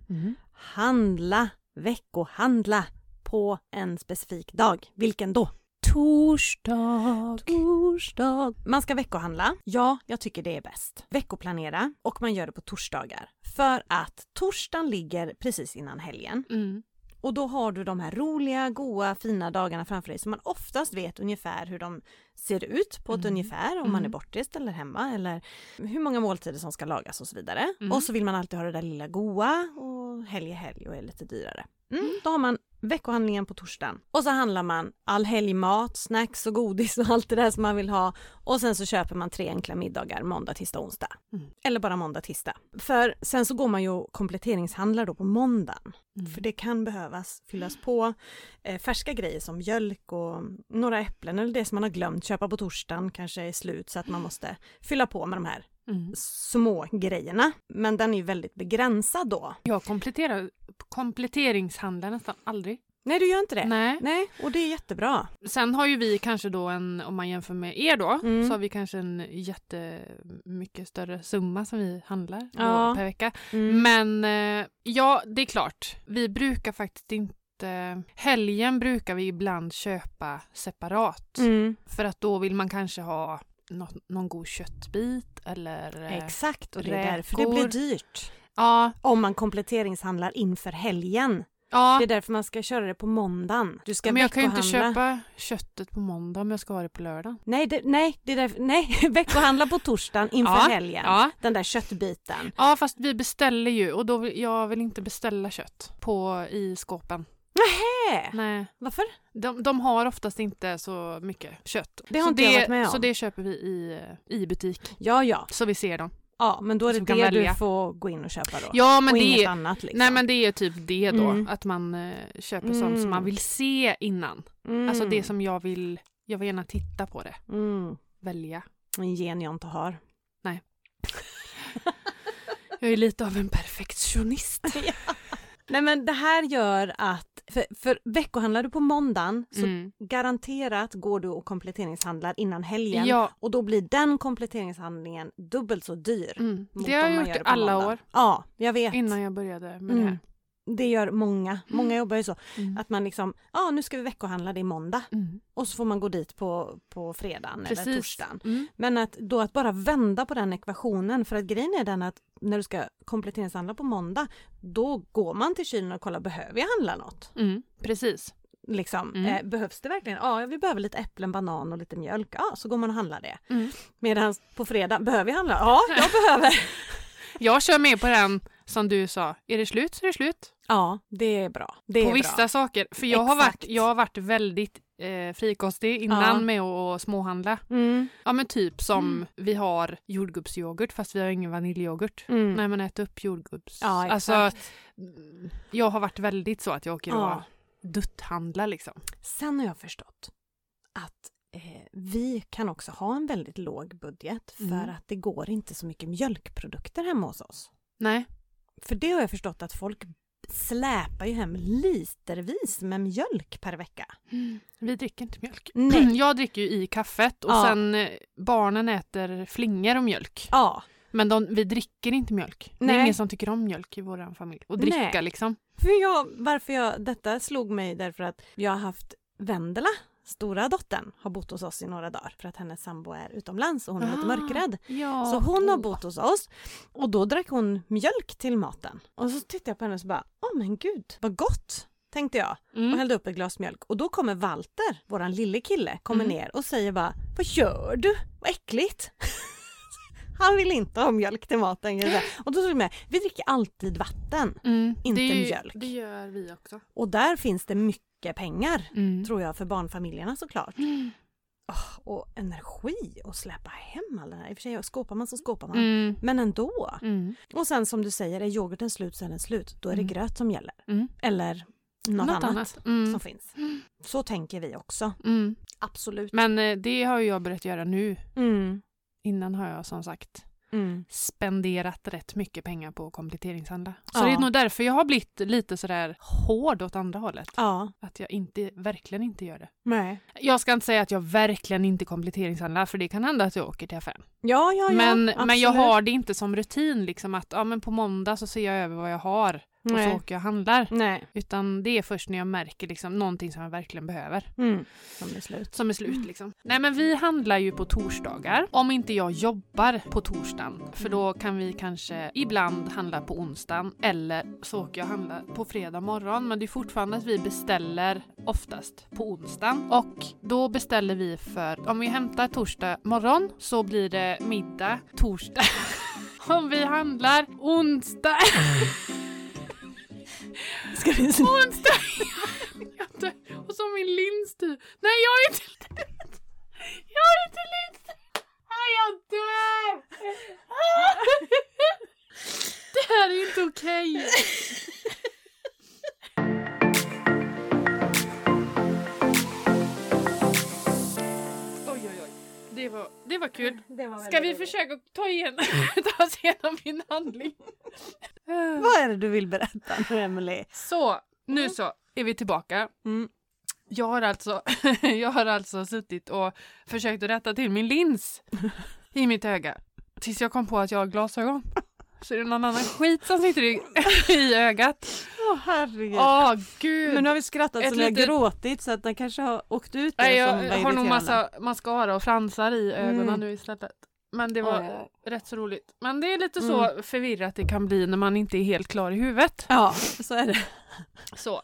Handla, veckohandla på en specifik dag. Vilken då? Torsdag. Torsdag. Man ska veckohandla. Ja, jag tycker det är bäst. Veckoplanera och man gör det på torsdagar. För att torsdagen ligger precis innan helgen. Mm. Och då har du de här roliga, goa, fina dagarna framför dig som man oftast vet ungefär hur de ser ut på ett Mm. ungefär om man är Mm. bortrest eller hemma eller hur många måltider som ska lagas och så vidare. Mm. Och så vill man alltid ha det där lilla goa och helg är helg och är lite dyrare. Mm, då har man veckohandlingen på torsdagen och så handlar man all helgmat, snacks och godis och allt det där som man vill ha och sen så köper man tre enkla middagar måndag, tisdag, onsdag. Mm. Eller bara måndag, tisdag. För sen så går man ju och kompletteringshandlar då på måndagen. Mm. För det kan behövas fyllas på eh, färska grejer som mjölk och några äpplen eller det som man har glömt köpa på torsdagen kanske är slut så att man måste fylla på med de här Mm. små grejerna. Men den är ju väldigt begränsad då. Jag kompletterar, kompletteringshandlar nästan aldrig. Nej, du gör inte det. Nej. Nej, och det är jättebra. Sen har ju vi kanske då en, om man jämför med er då, Mm. så har vi kanske en jättemycket större summa som vi handlar Ja. per vecka. Mm. Men eh, ja, det är klart. Vi brukar faktiskt inte... Helgen brukar vi ibland köpa separat. Mm. För att då vill man kanske ha något, någon god köttbit eller... eh, Exakt, och det är därför det blir dyrt. Ja, Om man kompletteringshandlar inför helgen. Ja, Det är därför man ska köra det på måndagen. Du ska men jag kan ju inte köpa köttet på måndag om jag ska ha det på lördag. Nej, det, nej, det är därför, nej, veckohandla på torsdagen inför Ja, helgen. Ja. Den där köttbiten. ja, fast vi beställer ju och då vill, jag vill inte beställa kött på, i skåpen. Nähä! Nej, Varför? de, de har oftast inte så mycket kött. Det har så inte det, jag varit med om. Så det köper vi i, i butik, Ja, ja. så vi ser dem. Ja, men då är det det välja. du får gå in och köpa då. Ja, men och det inget är, annat liksom. Nej men det är typ det då, Mm. att man eh, köper sånt Mm. som man vill se innan. mm. Alltså det som jag vill, jag vill gärna titta på det, Mm. välja. En gen jag inte har. Jag är lite av en perfektionist. Nej men det här gör att, för, för veckohandlar du på måndagen så Mm. garanterat går du och kompletteringshandlar innan helgen Ja, och då blir den kompletteringshandlingen dubbelt så dyr. mm. mot det har jag gjort alla måndag. år Ja, jag vet. innan jag började med Mm. det här. Det gör många. Många jobbar ju så. Mm. Att man liksom, ja nu ska vi veckohandla, det är måndag. Mm. Och så får man gå dit på, på fredagen eller Precis. torsdagen. Mm. Men att då att bara vända på den ekvationen för att grejen är den att när du ska kompletteringshandla på måndag då går man till kylen och kollar, behöver jag handla något? Mm. Precis. Liksom, Mm. eh, behövs det verkligen? Ja, vi behöver lite äpplen, banan och lite mjölk. Ja, så går man och handlar det. Mm. Medan på fredag, behöver jag handla? Ja, jag behöver. Jag kör med på den som du sa, är det slut så är det slut. Ja, det är bra. Det på är vissa bra. saker. För jag har, varit, jag har varit väldigt eh, frikostig innan Ja. med att småhandla. Mm. Ja men typ som Mm. vi har jordgubbsyoghurt fast vi har ingen vaniljyoghurt. Mm. Nej men ät upp jordgubbs. Ja, exakt. alltså, mm, jag har varit väldigt så att jag åker Ja. och dutthandlar liksom. Sen har jag förstått att eh, vi kan också ha en väldigt låg budget för Mm. att det går inte så mycket mjölkprodukter hemma hos oss. Nej. För det har jag förstått att folk släpar ju hem litervis med mjölk per vecka. Vi dricker inte mjölk. Nej. Jag dricker ju i kaffet och Ja. sen eh, barnen äter flingor och mjölk. Ja, Men de, vi dricker inte mjölk. Det är Nej. ingen som tycker om mjölk i vår familj. Och dricka Nej. liksom. för jag, varför jag, detta slog mig därför att jag har haft Vendela, stora dottern, har bott hos oss i några dagar för att hennes sambo är utomlands och hon är lite Ah. mörkrädd. Ja. Så hon har Åh. bott hos oss och då drack hon mjölk till maten. Och så tittade jag på henne och så bara, åh men gud, vad gott! Tänkte jag och Mm. hällde upp ett glas mjölk och då kommer Walter, våran lille kille, kommer Mm. ner och säger bara, vad gör du? Vad äckligt! Han vill inte ha mjölk till maten. Och då tog jag med, vi dricker alltid vatten Mm. inte det mjölk. Det gör vi också. och där finns det mycket pengar, Mm. tror jag, för barnfamiljerna såklart. Mm. Åh, och energi att släppa hem alla det här. I och för sig skåpar man så skåpar man. Mm. Men ändå. Mm. Och sen som du säger, är yoghurten slut så är den slut. Då är det Mm. gröt som gäller. Mm. Eller något, Något annat, annat. Mm. som finns. Så tänker vi också. Absolut. Men eh, det har ju jag börjat göra nu. Innan har jag som sagt Mm. spenderat rätt mycket pengar på kompletteringshandla. Så Ja. det är nog därför jag har blivit lite sådär hård åt andra hållet. Ja. Att jag inte, verkligen inte gör det. Nej. Jag ska inte säga att jag verkligen inte kompletteringshandlar för det kan hända att jag åker till affären. Ja, ja, ja. men, men jag har det inte som rutin liksom att ja, men på måndag så ser jag över vad jag har och så åker jag och handlar. Nej. Utan det är först när jag märker liksom någonting som jag verkligen behöver. Mm. Som är slut. Som är slut liksom. Nej men vi handlar ju på torsdagar. Om inte jag jobbar på torsdagen. För då kan vi kanske ibland handla på onsdagen. Eller så åker jag och handlar på fredag morgon. Men det är fortfarande att vi beställer oftast på onsdagen. Och då beställer vi för, om vi hämtar torsdag morgon så blir det middag torsdag. om vi handlar onsdag. Ska vi dör. och så min lins typ. Nej jag är inte! Jag är inte lins! Nej jag dör! Det här är inte okej. Oj Det var, det var kul. Det var Ska vi försöka ta, igen, ta oss igenom min handling? Vad är det du vill berätta nu, Emily? Så, nu så är vi tillbaka. Mm. Jag har alltså, jag har alltså suttit och försökt att rätta till min lins i mitt öga. Tills jag kom på att jag har glasögon. Så är det någon annan skit som sitter i, i ögat. Åh herregud. Åh gud! Men nu har vi skrattat Ett så vi har litet- gråtit så att den kanske har åkt ut Nej, som jag var har nog massa mascara och fransar i ögonen Mm. nu istället. Men det var oj. rätt så roligt. Men det är lite så förvirrat det kan bli när man inte är helt klar i huvudet. Ja, så är det. Så.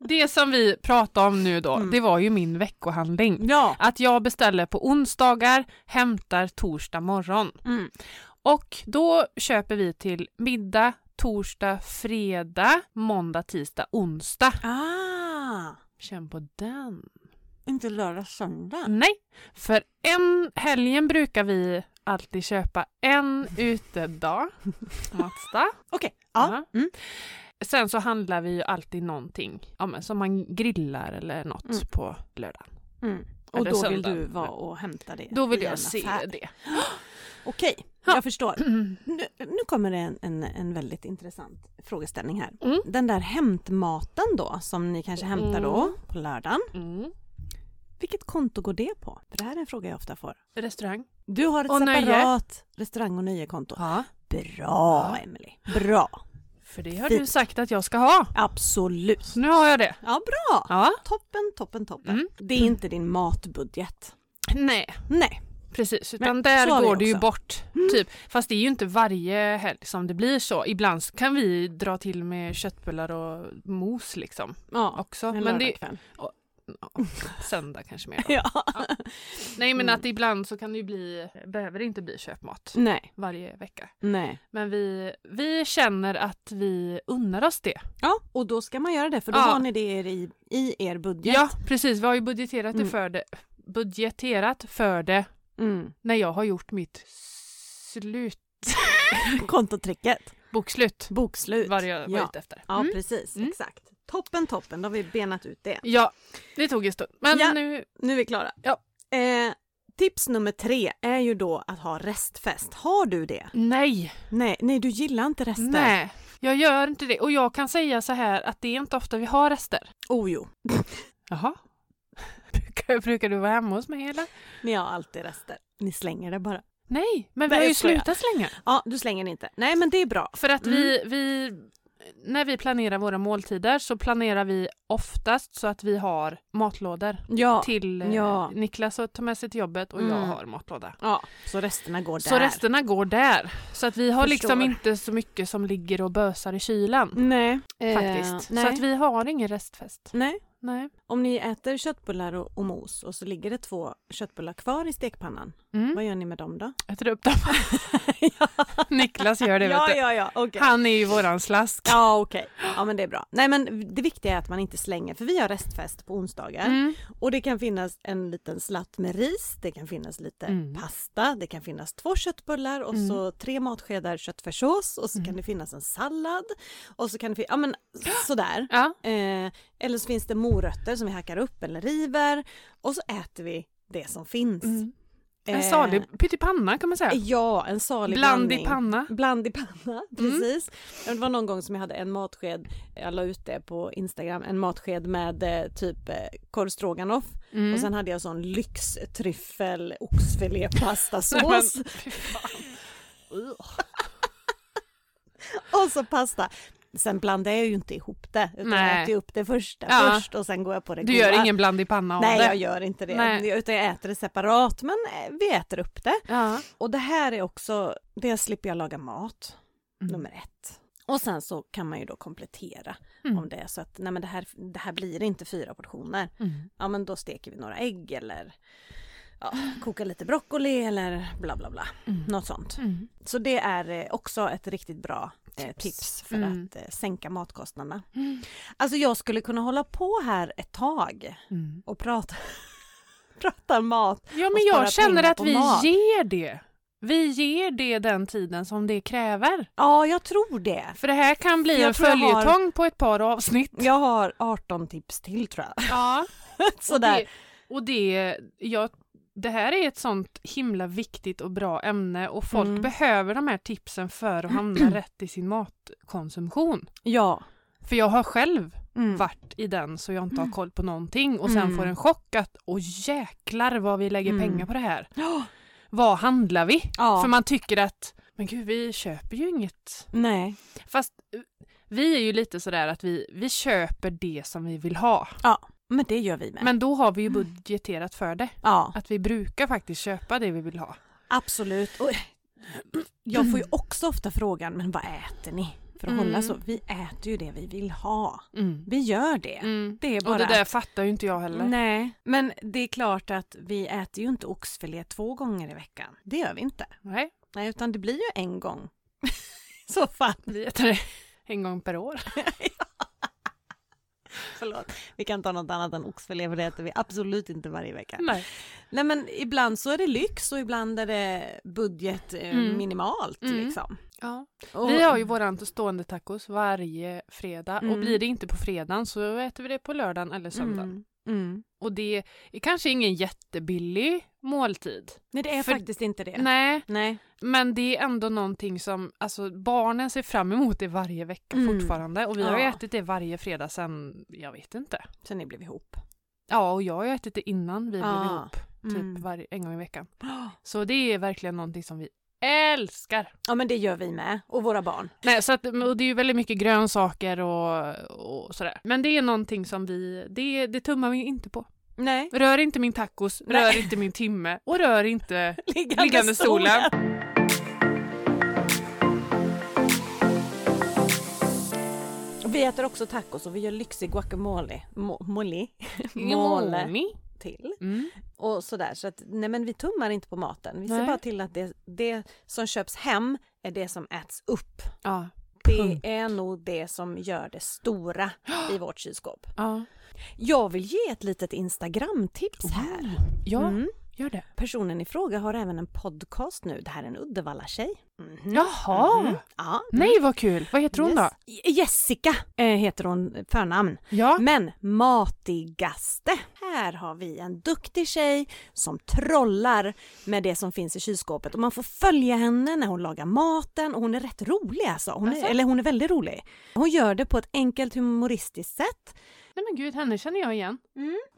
Det som vi pratar om nu då, Mm. det var ju min veckohandling. Ja. Att jag beställer på onsdagar, hämtar torsdag morgon. Mm. Och då köper vi till middag, torsdag, fredag, måndag, tisdag, onsdag. Ah, Känn på den. inte lördag, söndag. Nej, för en helgen brukar vi alltid köpa en utedag, matdag. Okej, ja. Mm. Sen så handlar vi ju alltid någonting, ja, men som man grillar eller något Mm. på lördagen. Mm. Och då vill söndag. du vara och hämta det Då vill jag se affär. det. Okej, Ja. jag förstår. Nu, nu kommer det en, en, en väldigt intressant frågeställning här. Mm. Den där hämtmaten då som ni kanske hämtar då Mm. på lördagen. Mm. Vilket konto går det på? För det här är en fråga jag ofta får. Restaurang. Du har ett Och nöje. separat restaurang och nöjekonto. Ja. Bra Ja. Emily. Bra. För det har Fint. du sagt att jag ska ha. Absolut. Så nu har jag det. Ja, bra. Ja. Toppen, toppen, toppen. Mm. Det är inte din matbudget. Nej, Nej. Precis. Utan Nej, där går det ju bort. Typ. Fast det är ju inte varje helg som det blir så. Ibland kan vi dra till med köttbullar och mos liksom Ja, också. en Men det lördagkväll. ja, söndag kanske mer. Då. Ja. Nej men Mm. att ibland så kan det ju bli, behöver det inte bli köpmat Nej, varje vecka. nej. Men vi, vi känner att vi unnar oss det. Ja, och då ska man göra det för då Ja. har ni det i, i er budget. Ja precis, vi har ju budgeterat, Mm. det för det, budgeterat för det Mm. när jag har gjort mitt slut, Kontotricket, bokslut. bokslut. Vad jag var ja. ute efter. Ja, Mm. precis. Mm. Exakt. Toppen, toppen. Då har vi benat ut det. Ja, det tog en stund. Men Ja. nu, Nu är vi klara. Ja. Eh, tips nummer tre är ju då att ha restfest. Har du det? nej, Nej, nej du gillar inte rester. nej. Jag gör inte det. Och jag kan säga så här att det är inte ofta vi har rester. Oh jo, Jaha. Brukar, du vara hemma hos mig eller? ni har alltid rester. Ni slänger det bara. Nej, men vi Nej, har ju jag slutat slänga. Ja, du slänger inte. Nej, men det är bra. För att vi, vi, när vi planerar våra måltider så planerar vi oftast så att vi har matlådor Ja. till eh, Ja. Niklas att ta med sig till jobbet och jag Mm. har matlåda. ja, så resterna går där. Så resterna går där. Så att vi har liksom Förstår. inte så mycket som ligger och bösar i kylan. Nej. Faktiskt. Eh, nej. Så att vi har ingen restfest. nej. Nej. Om ni äter köttbullar och, och mos och så ligger det två köttbullar kvar i stekpannan. Mm. Vad gör ni med dem då? Äter upp dem. Niklas gör det ja, ja, ja, okej. Han är ju våran slask. Ja, okej. Ja, men det är bra. Nej, men det viktiga är att man inte slänger, för vi har restfest på onsdagar. Mm. Och det kan finnas en liten slatt med ris, det kan finnas lite Mm. pasta, det kan finnas två köttbullar och Mm. så tre matskedar köttfärssås och så Mm. kan det finnas en sallad och så kan det finnas, ja men sådär. Ja. Eh, eller så finns det morötter som vi hackar upp eller river och så äter vi det som finns. Mm. En Eh, salig pyttipanna kan man säga. Ja, en salig Bland blandning. i panna. Bland i panna, Mm. precis. Det var någon gång som jag hade en matsked, jag la ut det på Instagram, en matsked med eh, typ eh, korv stroganoff Mm. och sen hade jag sån lyxtryffel oxfilépastasås och så pasta. Sen blandar jag ju inte ihop det utan Nej. jag äter upp det första Ja. först och sen går jag på det Du goda. gör ingen bland i panna av Nej det? jag gör inte det Nej. utan jag äter det separat men eh, vi äter upp det. Ja. Och det här är också, det slipper jag laga mat, Mm. nummer ett. Och sen så kan man ju då komplettera Mm. om det är så att nej men det här, det här blir inte fyra portioner. Mm. Ja men då steker vi några ägg eller ja, kokar lite broccoli eller bla bla bla. Mm. Något sånt. Mm. Så det är eh, också ett riktigt bra eh, Tips. för Mm. att eh, sänka matkostnaderna. Mm. Alltså jag skulle kunna hålla på här ett tag Mm. och prata, prata mat. Ja men jag känner att vi mat. ger det. Vi ger det den tiden som det kräver. Ja jag tror det. För det här kan bli Jag en jag har- följetong på ett par avsnitt. Jag har 18 tips till tror jag. Ja. Sådär. Och det, och det, ja, det här är ett sånt himla viktigt och bra ämne och folk Mm. behöver de här tipsen för att hamna rätt i sin matkonsumtion. Ja. För jag har själv Mm. varit i den så jag inte har koll på någonting och sen Mm. får en chock att åh jäklar vad vi lägger Mm. pengar på det här. Ja. Vad handlar vi? Ja. För man tycker att men gud vi köper ju inget. Nej. Fast eh, vi är ju lite sådär att vi, vi köper det som vi vill ha. Ja, men det gör vi med. Men då har vi ju budgeterat för det. ja, Att vi brukar faktiskt köpa det vi vill ha. absolut. Och jag får ju också ofta frågan, men vad äter ni? för att Mm. hålla så. Vi äter ju det vi vill ha. Mm. Vi gör det. Mm. Det är bara Och det där att- fattar ju inte jag heller. Nej, men det är klart att vi äter ju inte oxfilé två gånger i veckan. Det gör vi inte. Nej, Nej, utan det blir ju en gång. Så fall. vi äter det en gång per år. Förlåt. Vi kan ta något annat än oxfilé för det äter vi absolut inte varje vecka. Nej. Nej men ibland så är det lyx och ibland är det budget eh, Mm. minimalt Mm. liksom. Ja. Och, Vi har ju våran stående tacos varje fredag och Mm. blir det inte på fredagen så äter vi det på lördagen eller söndagen. Mm. Och det är kanske ingen jättebillig måltid. Nej det är För- faktiskt inte det. Nej, Nej. men det är ändå någonting som alltså, barnen ser fram emot det varje vecka Mm. fortfarande. Och vi har Ja. ätit det varje fredag sen, jag vet inte. Sen ni blev ihop. Ja, och jag har ätit det innan vi blev Ah. ihop. Typ Mm. varje, en gång i veckan. Så det är verkligen någonting som vi älskar. Ja men det gör vi med. Och våra barn. Nej, så att, och det är ju väldigt mycket grönsaker och, och sådär. Men det är någonting som vi, det, det tummar vi inte på. Nej. Rör inte min tacos, Nej. rör inte min timme och rör inte Liggande, liggande stolen. Vi äter också tacos och vi gör lyxig guacamole. Mo-. Mole Mole. Till. Mm. Och sådär. Så att nej men vi tummar inte på maten. Vi ser Nej. bara till att det, det som köps hem är det som äts upp. Ja. Det är nog det som gör det stora i vårt kylskåp. ja. Jag vill ge ett litet Instagram-tips här. Ja, Mm. Gör det. Personen i fråga har även en podcast nu. Det här är en Uddevalla-tjej. Mhm. Jaha! Mhm. Ja. Nej vad kul! Vad heter hon då? Yes. Jessica eh, heter hon förnamn. Ja. Men matigaste. Här har vi en duktig tjej som trollar med det som finns i kylskåpet och man får följa henne när hon lagar maten och hon är rätt rolig alltså. Hon är, Asså? eller hon är väldigt rolig. Hon gör det på ett enkelt humoristiskt sätt. Nej men gud, henne känner jag igen.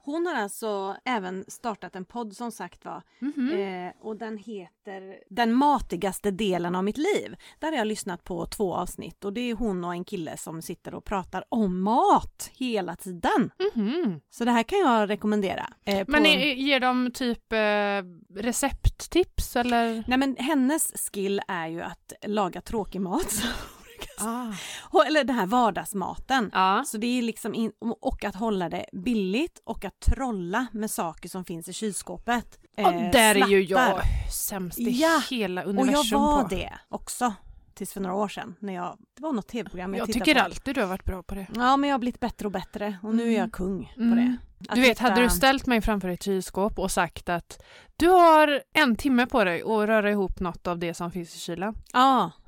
Hon har alltså även startat en podd som sagt var Mhm. eh, och den heter Den matigaste delen av mitt liv. Där har jag lyssnat på två avsnitt och det är hon och en kille som sitter och pratar om mat hela tiden. Mhm. Så det här kan jag rekommendera. Eh, på... Men är, ger de typ eh, recepttips eller? Nej men hennes skill är ju att laga tråkig mat. Ah. Och- Eller den här vardagsmaten. Ja. Så det är liksom in, och att hålla det billigt och att trolla med saker som finns i kylskåpet. Och Eh, där är ju jag snattar. sämst i Ja, hela Och universum jag var på. det också. Tills för några år sedan. När jag, det var något tv-program jag, Jag tittade tycker på. alltid du har varit bra på det. Ja men jag har blivit bättre och bättre och nu är Mm. jag kung på Mm. det. Att Du vet, hitta- hade du ställt mig framför ett kylskåp och sagt att du har en timme på dig att röra ihop något av det som finns i kylen. Ja.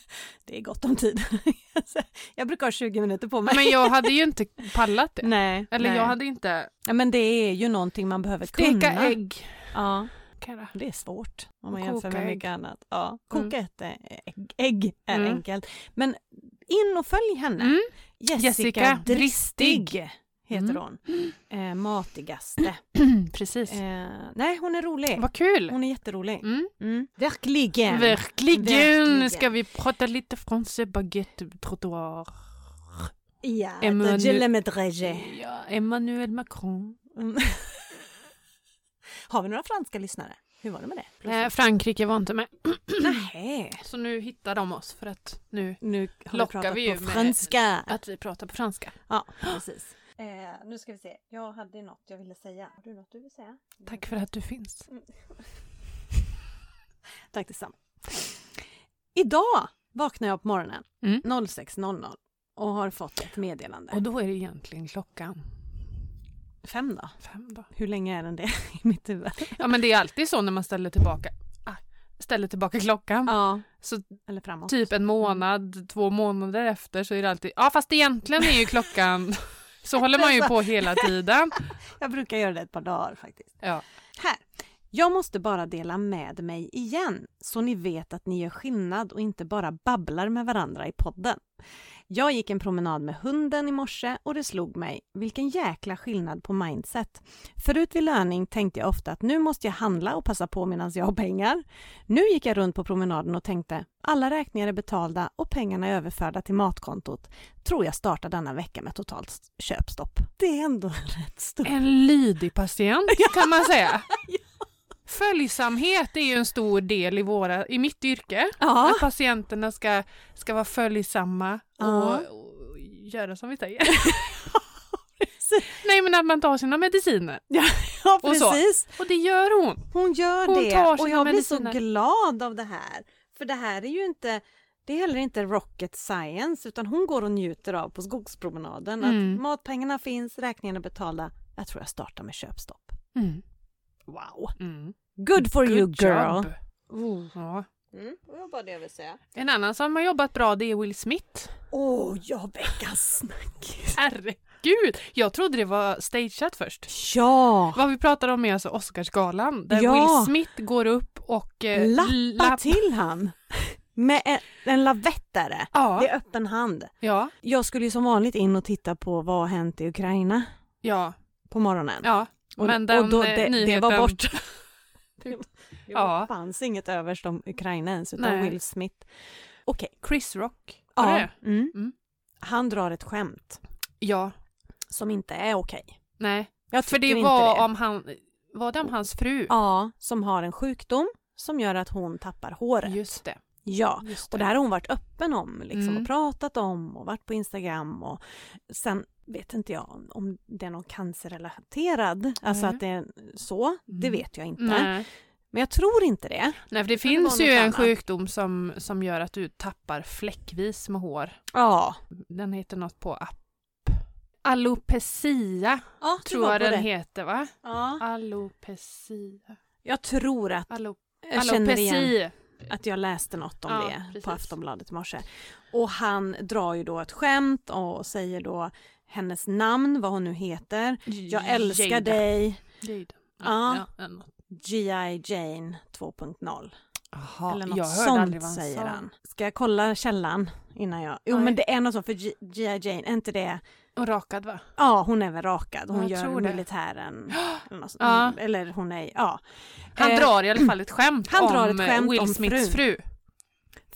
det är gott om tid. jag brukar ha 20 minuter på mig. Men jag hade ju inte pallat det. Nej. Eller nej. jag hade inte... Ja, men det är ju någonting man behöver Steka kunna. ägg. Ja, det är svårt om man jämför med ägg. mycket annat. Ja, koka Mm. ett eh, ägg, ägg är Mm. enkelt. Men in och följ henne. Mm. Jessica, Jessica Dristig, Dristig. Heter Mm. hon. Eh, matigaste. Precis. Eh, nej, hon är rolig. Vad kul! Hon är jätterolig. Mm. Mm. Verkligen. Verkligen. Verkligen. Ska vi prata lite français baguette trottoir? Ja, Emmanuel- je. Ja, Emmanuel Macron. Mm. Har vi några franska lyssnare? Hur var det med det? Eh, Frankrike var inte med. Nej. Så nu hittar de oss för att nu Nu Lockar vi ju på med- franska. att vi pratar på franska. Ja, precis. Eh, nu ska vi se. Jag hade något jag ville säga. Har du något du vill säga? Tack för att du finns. Tack detsamma. Idag vaknar jag på morgonen Mm. 06.00 och har fått ett meddelande. Och då är det egentligen klockan Fem då? fem då. Hur länge är den det i mitt huvud? Ja men det är alltid så när man ställer tillbaka, ah, ställer tillbaka klockan. Ja, Så eller framåt. typ en månad, två månader efter så är det alltid, ja fast egentligen är ju klockan, så håller man ju på hela tiden. Jag brukar göra det ett par dagar faktiskt. Ja. Här. Jag måste bara dela med mig igen så ni vet att ni gör skillnad och inte bara babblar med varandra i podden. Jag gick en promenad med hunden i morse och det slog mig vilken jäkla skillnad på mindset. Förut vid löning tänkte jag ofta att nu måste jag handla och passa på medan jag har pengar. Nu gick jag runt på promenaden och tänkte alla räkningar är betalda och pengarna är överförda till matkontot. Tror jag startar denna vecka med totalt köpstopp. Det är ändå rätt stort. En lydig patient kan man säga. Följsamhet är ju en stor del i, våra, i mitt yrke. Ja. Att patienterna ska, ska vara följsamma Ja. och, och göra som vi säger. Nej men att man tar sina mediciner. ja, Och så. precis. Och det gör hon. Hon gör Hon det och jag blir så mediciner. glad av det här. För det här är ju inte det är heller inte rocket science utan hon går och njuter av på skogspromenaden Mm. att matpengarna finns, räkningarna betalda. Jag tror jag startar med köpstopp. Mm. Wow! Mm. Good for you Good girl! job. Oh. Ja. Mm, det var bara det jag ville säga. En annan som har jobbat bra det är Will Smith. Åh, oh, ja veckans snackis! Herregud! Jag trodde det var stageat först. Ja! Vad vi pratade om är alltså Oscarsgalan där Ja. Will Smith går upp och eh, Lappa lapp- till han! Med en, en lavettare. Ja, Det är öppen hand. ja, Jag skulle ju som vanligt in och titta på vad har hänt i Ukraina ja, på morgonen. ja. Och, Men den, och då, eh, det, det nyheten- var bort. Ja. ja. Det fanns inget överst om Ukraina ens utan Nej. Will Smith. Okej. Chris Rock. Det? Mm. Mm. Han drar ett skämt Ja, som inte är okej. nej. Jag För det var det. om han, var det om hans fru? Ja, som har en sjukdom som gör att hon tappar håret. Just det. Ja, Just och det här har hon varit öppen om liksom, Mm. och pratat om och varit på Instagram och sen vet inte jag om- om det är någon cancerrelaterad, alltså att det är så, det Mm. vet jag inte. Nej. Men jag tror inte det. Nej, för det det finns vara ju en annat? sjukdom som, som gör att du tappar fläckvis med hår. Ja, Den heter något på app. Alopecia ja tror jag den heter va? Ja. Alopecia. Jag tror att Alo jag känner igen att jag läste något om Ja, det precis. på Aftonbladet i morse. Och han drar ju då ett skämt och säger då hennes namn, vad hon nu heter. Jag älskar Jada. dig, Jada. Ja. Ja. G.I. Jane 2.0. Jaha, Eller något jag hörde aldrig sånt vad han säger sa. han. Ska jag kolla källan innan jag... Jo Nej. men det är något sånt för G.I. Jane, är inte det... Och rakad va? Ja hon är väl rakad, hon Jag gör militären. Eller. Ja. eller hon är, ja. Han Eh, drar i alla fall ett skämt han om drar ett skämt Will om Smiths frun. fru.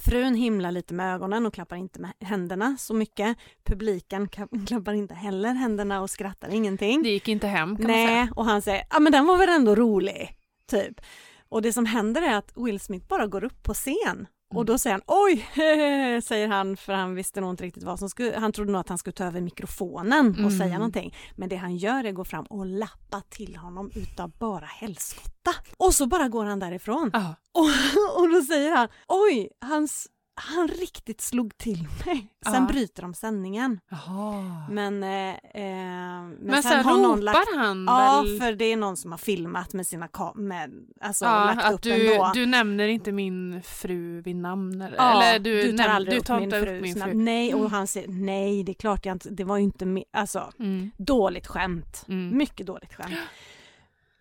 Frun himlar lite med ögonen och klappar inte med händerna så mycket. Publiken klappar inte heller händerna och skrattar ingenting. Det gick inte hem kan man säga. Nej, och han säger, ja men den var väl ändå rolig, typ. Och det som händer är att Will Smith bara går upp på scen och då säger han oj, säger han för han visste nog inte riktigt vad som skulle, han trodde nog att han skulle ta över mikrofonen och Mm. säga någonting. Men det han gör är att gå fram och lappa till honom utav bara helskotta. Och så bara går han därifrån. Och, och då säger han, oj, hans, han riktigt slog till mig. Sen Ja. bryter de sändningen. Jaha. Men, eh, eh, men, Men sen, har någon lagt han Ja, väl? för det är någon som har filmat med sina kam- med, alltså ja, lagt att upp du, ändå. du nämner inte min fru vid namn eller, ja, eller du, tar näm- aldrig du upp tar min inte fru. upp min fru. Nej, och Mm. han säger nej, det är klart jag inte, det var ju inte, mi- alltså Mm. dåligt skämt. Mm. Mycket dåligt skämt.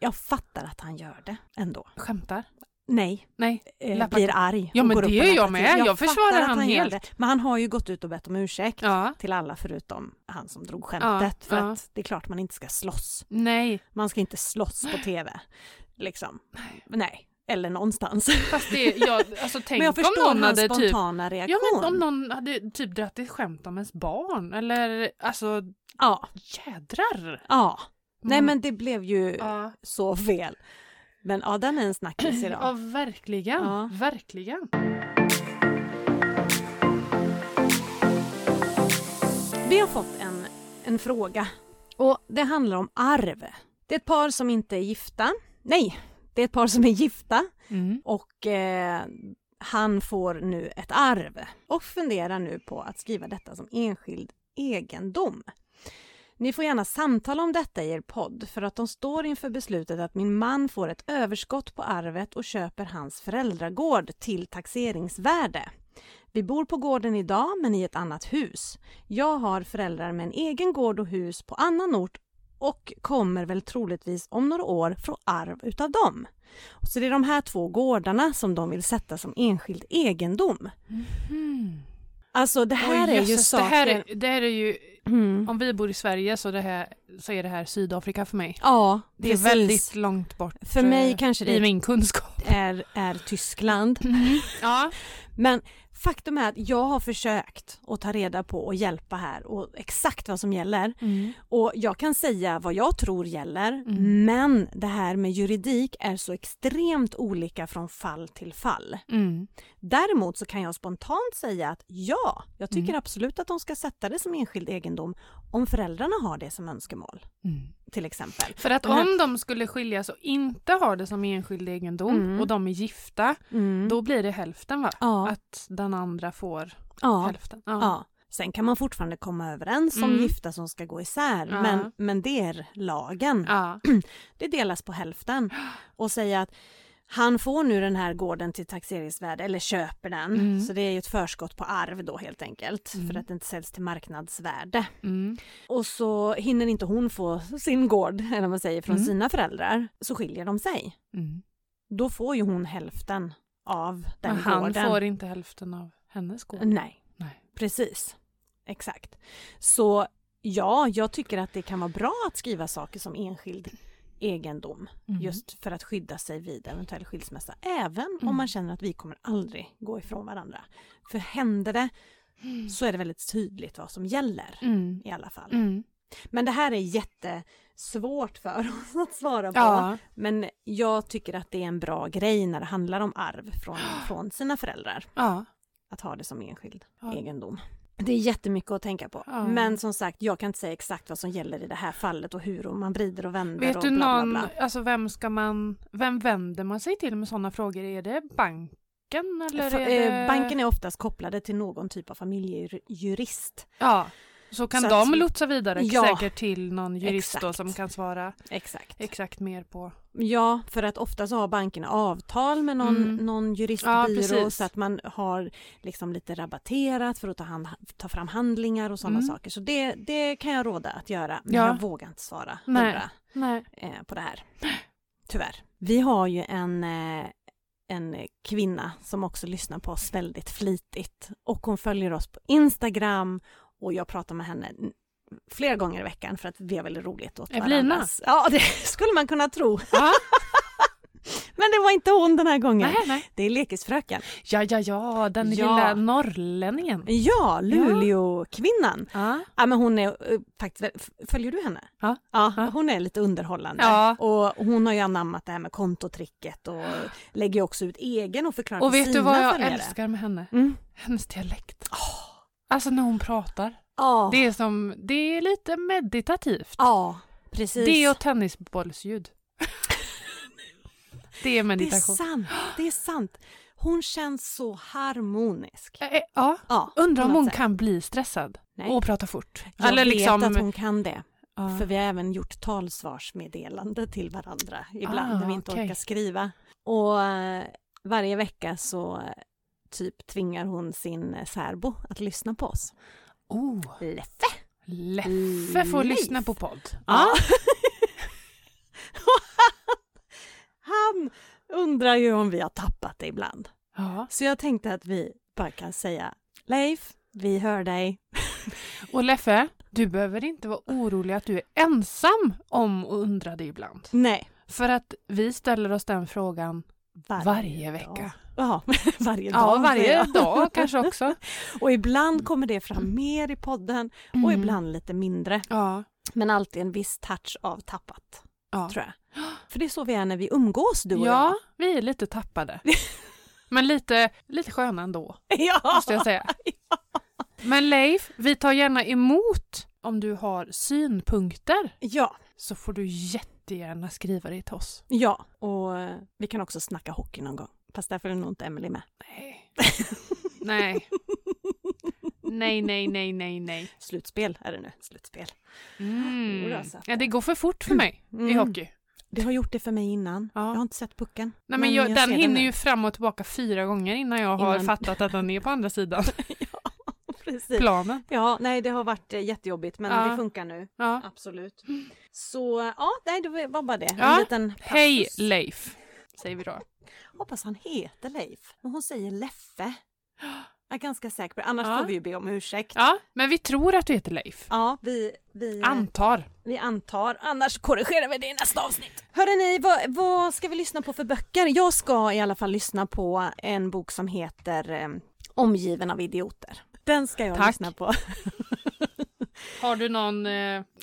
Jag fattar att han gör det ändå. Skämtar? Nej, Nej. eh, blir arg. Ja, men det gör jag med. Jag fattar försvarar han helt. det. Men han har ju gått ut och bett om ursäkt Ja. till alla förutom han som drog skämtet. för ja. att det är klart man inte ska slåss. Nej. Man ska inte slåss på tv. Liksom. Nej. Eller någonstans. Fast det, jag, alltså tänk men jag om förstår någon hans typ spontana reaktion. Ja men om någon hade typ dragit ett skämt om ens barn eller alltså ja. jädrar. ja. Nej Mm. men det blev ju Ja, så fel. Men ja, den är en snackis ja idag. verkligen. Ja. Verkligen. Vi har fått en, en fråga och det handlar om arv. Det är ett par som inte är gifta. Nej, det är ett par som är gifta Mm. och eh, han får nu ett arv och funderar nu på att skriva detta som enskild egendom. Ni får gärna samtala om detta i er podd för att de står inför beslutet att min man får ett överskott på arvet och köper hans föräldragård till taxeringsvärde. Vi bor på gården idag men i ett annat hus. Jag har föräldrar med en egen gård och hus på annan ort och kommer väl troligtvis om några år få arv utav dem. Så det är de här två gårdarna som de vill sätta som enskild egendom. Mm. Alltså det här Oj, är ju jösses, det, saker... här är, det här är ju, Mm. om vi bor i Sverige så, det här, så är det här Sydafrika för mig. Ja, Det precis. är väldigt långt bort För mig kanske i det min kunskap. är, är Tyskland. Ja. Men faktum är att jag har försökt att ta reda på och hjälpa här och exakt vad som gäller. Mm. Och jag kan säga vad jag tror gäller, Mm. men det här med juridik är så extremt olika från fall till fall. Mm. Däremot så kan jag spontant säga att ja, jag tycker Mm. absolut att de ska sätta det som enskild egendom om föräldrarna har det som önskemål, Mm. Till exempel. För att om de skulle skiljas och inte ha det som enskild egendom Mm. och de är gifta, Mm. då blir det hälften va? ja, Att den andra får ja, hälften. Ja. ja. Sen kan man fortfarande komma överens om Mm. gifta som ska gå isär, Ja. men, men det är lagen. Det delas på hälften. Och säga att han får nu den här gården till taxeringsvärde eller köper den. Mm. Så det är ju ett förskott på arv då helt enkelt. Mm. För att det inte säljs till marknadsvärde. Mm. Och så hinner inte hon få sin gård, eller vad man säger, från Mm. sina föräldrar. Så skiljer de sig. Mm. Då får ju hon hälften av den Men han gården. får inte hälften av hennes gård. Nej, Nej. precis. Exakt. Så ja, jag tycker att det kan vara bra att skriva saker som enskild egendom. Mm. Just för att skydda sig vid eventuell skilsmässa. Även om Mm. man känner att vi kommer aldrig gå ifrån varandra. För händer det så är det väldigt tydligt vad som gäller. Mm. I alla fall. Mm. Men det här är jättesvårt för oss att svara på. Ja. Men jag tycker att det är en bra grej när det handlar om arv från, från sina föräldrar. Ja. Att ha det som enskild Ja. egendom. Det är jättemycket att tänka på. Ja. Men som sagt, jag kan inte säga exakt vad som gäller i det här fallet och hur och man vrider och vänder Vet och du bla någon, bla bla. alltså vem ska man, vem vänder man sig till med sådana frågor? Är det banken eller Fa- är det... eh, Banken är oftast kopplade till någon typ av familjejurist. Ja, så kan Så de att- lotsa vidare Ja. säkert till någon jurist då Exakt. som kan svara Exakt. exakt mer på. Ja, för att ofta så har bankerna avtal med någon, Mm. någon Ja, juristbyrå precis. så att man har liksom lite rabatterat för att ta, hand, ta fram handlingar och sådana Mm. saker. Så det, det kan jag råda att göra. Men Ja. jag vågar inte svara Nej. Nej. eh, på det här. Tyvärr. Vi har ju en, eh, en kvinna som också lyssnar på oss väldigt flitigt och hon följer oss på Instagram och jag pratar med henne flera gånger i veckan för att vi har väldigt roligt åt Evelina? varandras- Ja, det skulle man kunna tro. Ja. Men det var inte hon den här gången. nej, nej. Det är Lekisfröken. Ja, ja, ja, den Ja. lilla norrlänningen. Ja, Luleå-kvinnan. Ja. Ja, men hon är eh, faktiskt, följer du henne? Ja. ja. Hon är lite underhållande. Ja. Och hon har ju anammat det här med kontotricket och lägger också ut egen och förklarar Och vet du sina vad jag följare. älskar med henne? Mm. Hennes dialekt. Alltså när hon pratar. Ja, Det är som, det är lite meditativt. ja, precis. Det och tennisbollsljud. det är Det är meditation. sant, det är sant. Hon känns så harmonisk. Eh, Ja, Ja, undrar om hon sätt. kan bli stressad Nej. och prata fort. Jag Eller vet liksom, att hon kan det. ja. För vi har även gjort talsvarsmeddelande till varandra ibland Ah, när vi inte okej. orkar skriva. Och eh, varje vecka så typ tvingar hon sin eh, särbo att lyssna på oss. oh, Leffe! Leffe får Leif. lyssna på podd. Ja. Han undrar ju om vi har tappat det ibland. Ja. Så jag tänkte att vi bara kan säga Leif, vi hör dig. Och Leffe, du behöver inte vara orolig att du är ensam om att undra det ibland. Nej. För att vi ställer oss den frågan Varje, varje vecka. Ja, varje dag. Ja, varje jag. dag kanske också. Och ibland kommer det fram mer i podden och Mm. ibland lite mindre. Ja. Men alltid en viss touch av tappat, Ja. tror jag. För det är så vi är när vi umgås, du och ja, vi är lite tappade. Men lite, lite sköna ändå, jag. Ja. måste jag säga. Men Leif, vi tar gärna emot om du har synpunkter Ja, så får du jättegärna skriva det till oss. ja. Och eh, vi kan också snacka hockey någon gång. Fast därför är nog inte Emily med. Nej. Nej. Nej, nej, nej, nej, nej. Slutspel är det nu. Slutspel. Mm. Ja, det går för fort för mig i Mm. hockey. Det har gjort det för mig innan. Ja. Jag har inte sett pucken. Nej, men jag, den ser hinner nu. ju fram och tillbaka fyra gånger innan jag har Innan- fattat att den är på andra sidan Precis. planen. Ja, nej det har varit eh, jättejobbigt men Ja. det funkar nu. Ja. Absolut. Så ja, nej det var bara det. Ja. En liten passus. Hej Leif, säger vi då. Hoppas han heter Leif. Men hon säger Leffe. Jag är ganska säker på det. Annars Ja. får vi ju be om ursäkt. Ja, men vi tror att du heter Leif. Ja, vi, vi, Antar. vi antar. Annars korrigerar vi det i nästa avsnitt. Hörrni, vad, vad ska vi lyssna på för böcker? Jag ska i alla fall lyssna på en bok som heter eh, Omgiven av idioter. Den ska jag Tack. lyssna på. Har du någon, eh,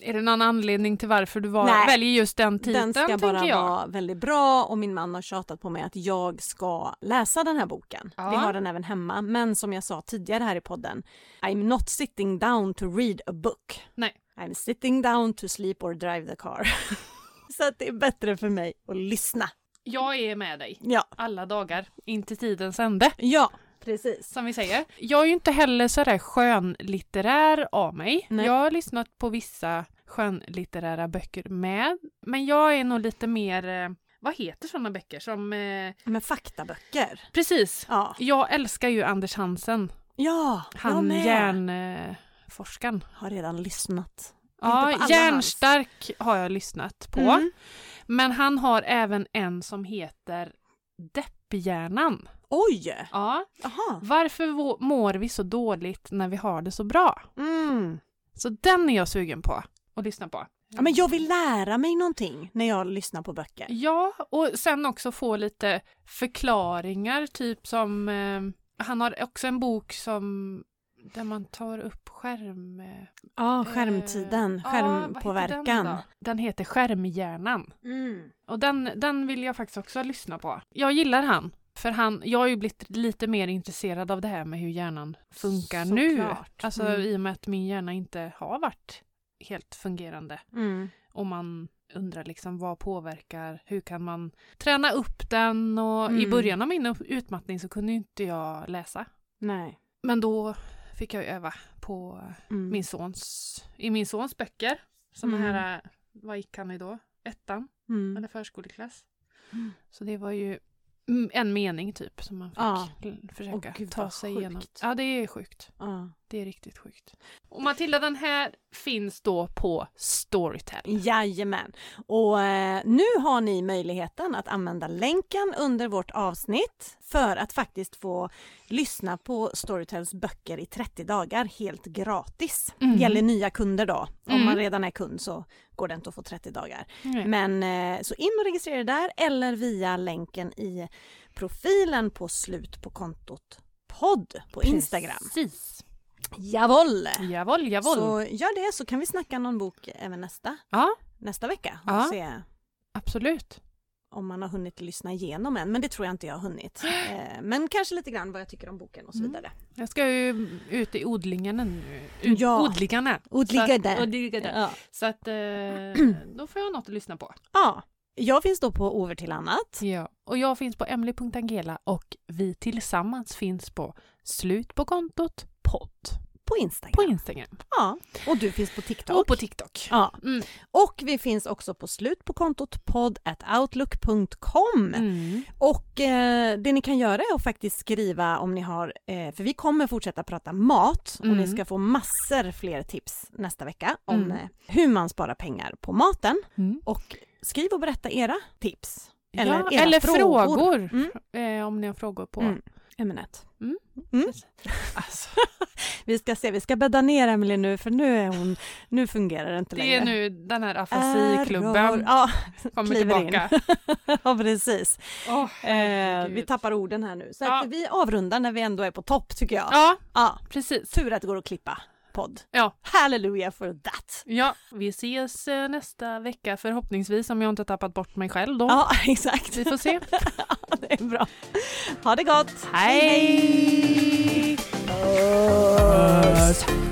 är det någon anledning till varför du var, Nej. väljer just den titeln Den ska bara jag? vara väldigt bra och min man har tjatat på mig att jag ska läsa den här boken. Ja. Vi har den även hemma men som jag sa tidigare här i podden I'm not sitting down to read a book. Nej. I'm sitting down to sleep or drive the car. Så att det är bättre för mig att lyssna. Jag är med dig Ja, alla dagar in till tidens ände. ja precis. som vi säger. Jag är ju inte heller sådär skönlitterär av mig. Nej. Jag har lyssnat på vissa skönlitterära böcker med, men jag är nog lite mer, eh, vad heter sådana böcker som, eh, Men faktaböcker. precis. Ja, Jag älskar ju Anders Hansen, ja han hjärnforskaren. Har redan lyssnat. Ja, Hjärnstark har jag lyssnat på. Mm. Men han har även en som heter Depphjärnan. Oj! Ja. Jaha. Varför mår vi så dåligt när vi har det så bra? Mm. Så den är jag sugen på att lyssna på. Ja, men jag vill lära mig någonting när jag lyssnar på böcker. Ja, och sen också få lite förklaringar, typ som eh, han har också en bok som där man tar upp skärm... eh, Ja, skärmtiden, ja, vad heter Den, skärmpåverkan. den heter Skärmhjärnan. Mm. Och den, den vill jag faktiskt också lyssna på. Jag gillar han. För han, jag har ju blivit lite mer intresserad av det här med hur hjärnan funkar nu. Såklart. Alltså Mm. i och med att min hjärna inte har varit helt fungerande. Mm. Och man undrar liksom vad påverkar, hur kan man träna upp den och i Mm. början av min utmattning så kunde inte jag läsa. Nej. Men då fick jag ju öva på Mm. min sons, i min sons böcker. Som Mm. här, äh, vad gick han i då? Ettan Mm. eller förskoleklass. Mm. Så det var ju en mening typ som man fick Ja. försöka Åh, gud, ta sig sjukt. igenom. Ja det är sjukt. Ja. Det är riktigt sjukt. Och Matilda den här finns då på Storytel. Jajamän. Och eh, nu har ni möjligheten att använda länken under vårt avsnitt för att faktiskt få lyssna på Storytels böcker i 30 dagar helt gratis. Mm. Gäller nya kunder då. Om Mm. man redan är kund så går det inte att få 30 dagar. Nej. Men eh, så in och registrera er där eller via länken i profilen på slut på kontot podd på Instagram. Precis. Jawohl! Jawohl, jawohl. Så gör det så kan vi snacka någon bok även nästa, Ja, nästa vecka och Ja. se absolut. om man har hunnit lyssna igenom än. Men det tror jag inte jag har hunnit. Eh, men kanske lite grann vad jag tycker om boken och så Mm. vidare. Jag ska ju ut i odlingarna nu. Ut, Ja. Odlingarna. Odligade. Så, odligade. Ja. så att eh, då får jag något att lyssna på. ja. Jag finns då på Over till annat. Ja. Och jag finns på emily.angela och vi tillsammans finns på slut på kontot podd På Instagram. på Instagram Ja. Och du finns på TikTok. och på TikTok. Ja. Mm. Och vi finns också på slut på kontot podd outlook.com. Mm. Och eh, det ni kan göra är att faktiskt skriva om ni har, eh, för vi kommer fortsätta prata mat och Mm. ni ska få massor fler tips nästa vecka om Mm. eh, hur man sparar pengar på maten. Mm. Och skriv och berätta era tips. Eller ja, era eller frågor. frågor, Mm. eh, om ni har frågor på. Mm. Ämnet. Mm. Alltså, Vi ska se, vi ska bädda ner Emelie nu för nu är hon, nu fungerar det inte det längre. är nu den här afasiklubben Ja, kommer in. tillbaka. ja precis. Åh, Eh, vi tappar orden här nu. Så Ja. vi avrundar när vi ändå är på topp tycker jag. Ja, Ja, precis. tur att det går att klippa podd. Ja. Halleluja for that! Ja, vi ses eh, nästa vecka förhoppningsvis om jag inte tappat bort mig själv då. Ja, exakt. Vi får se. det är bra. Ha det gott! Hej! Hej!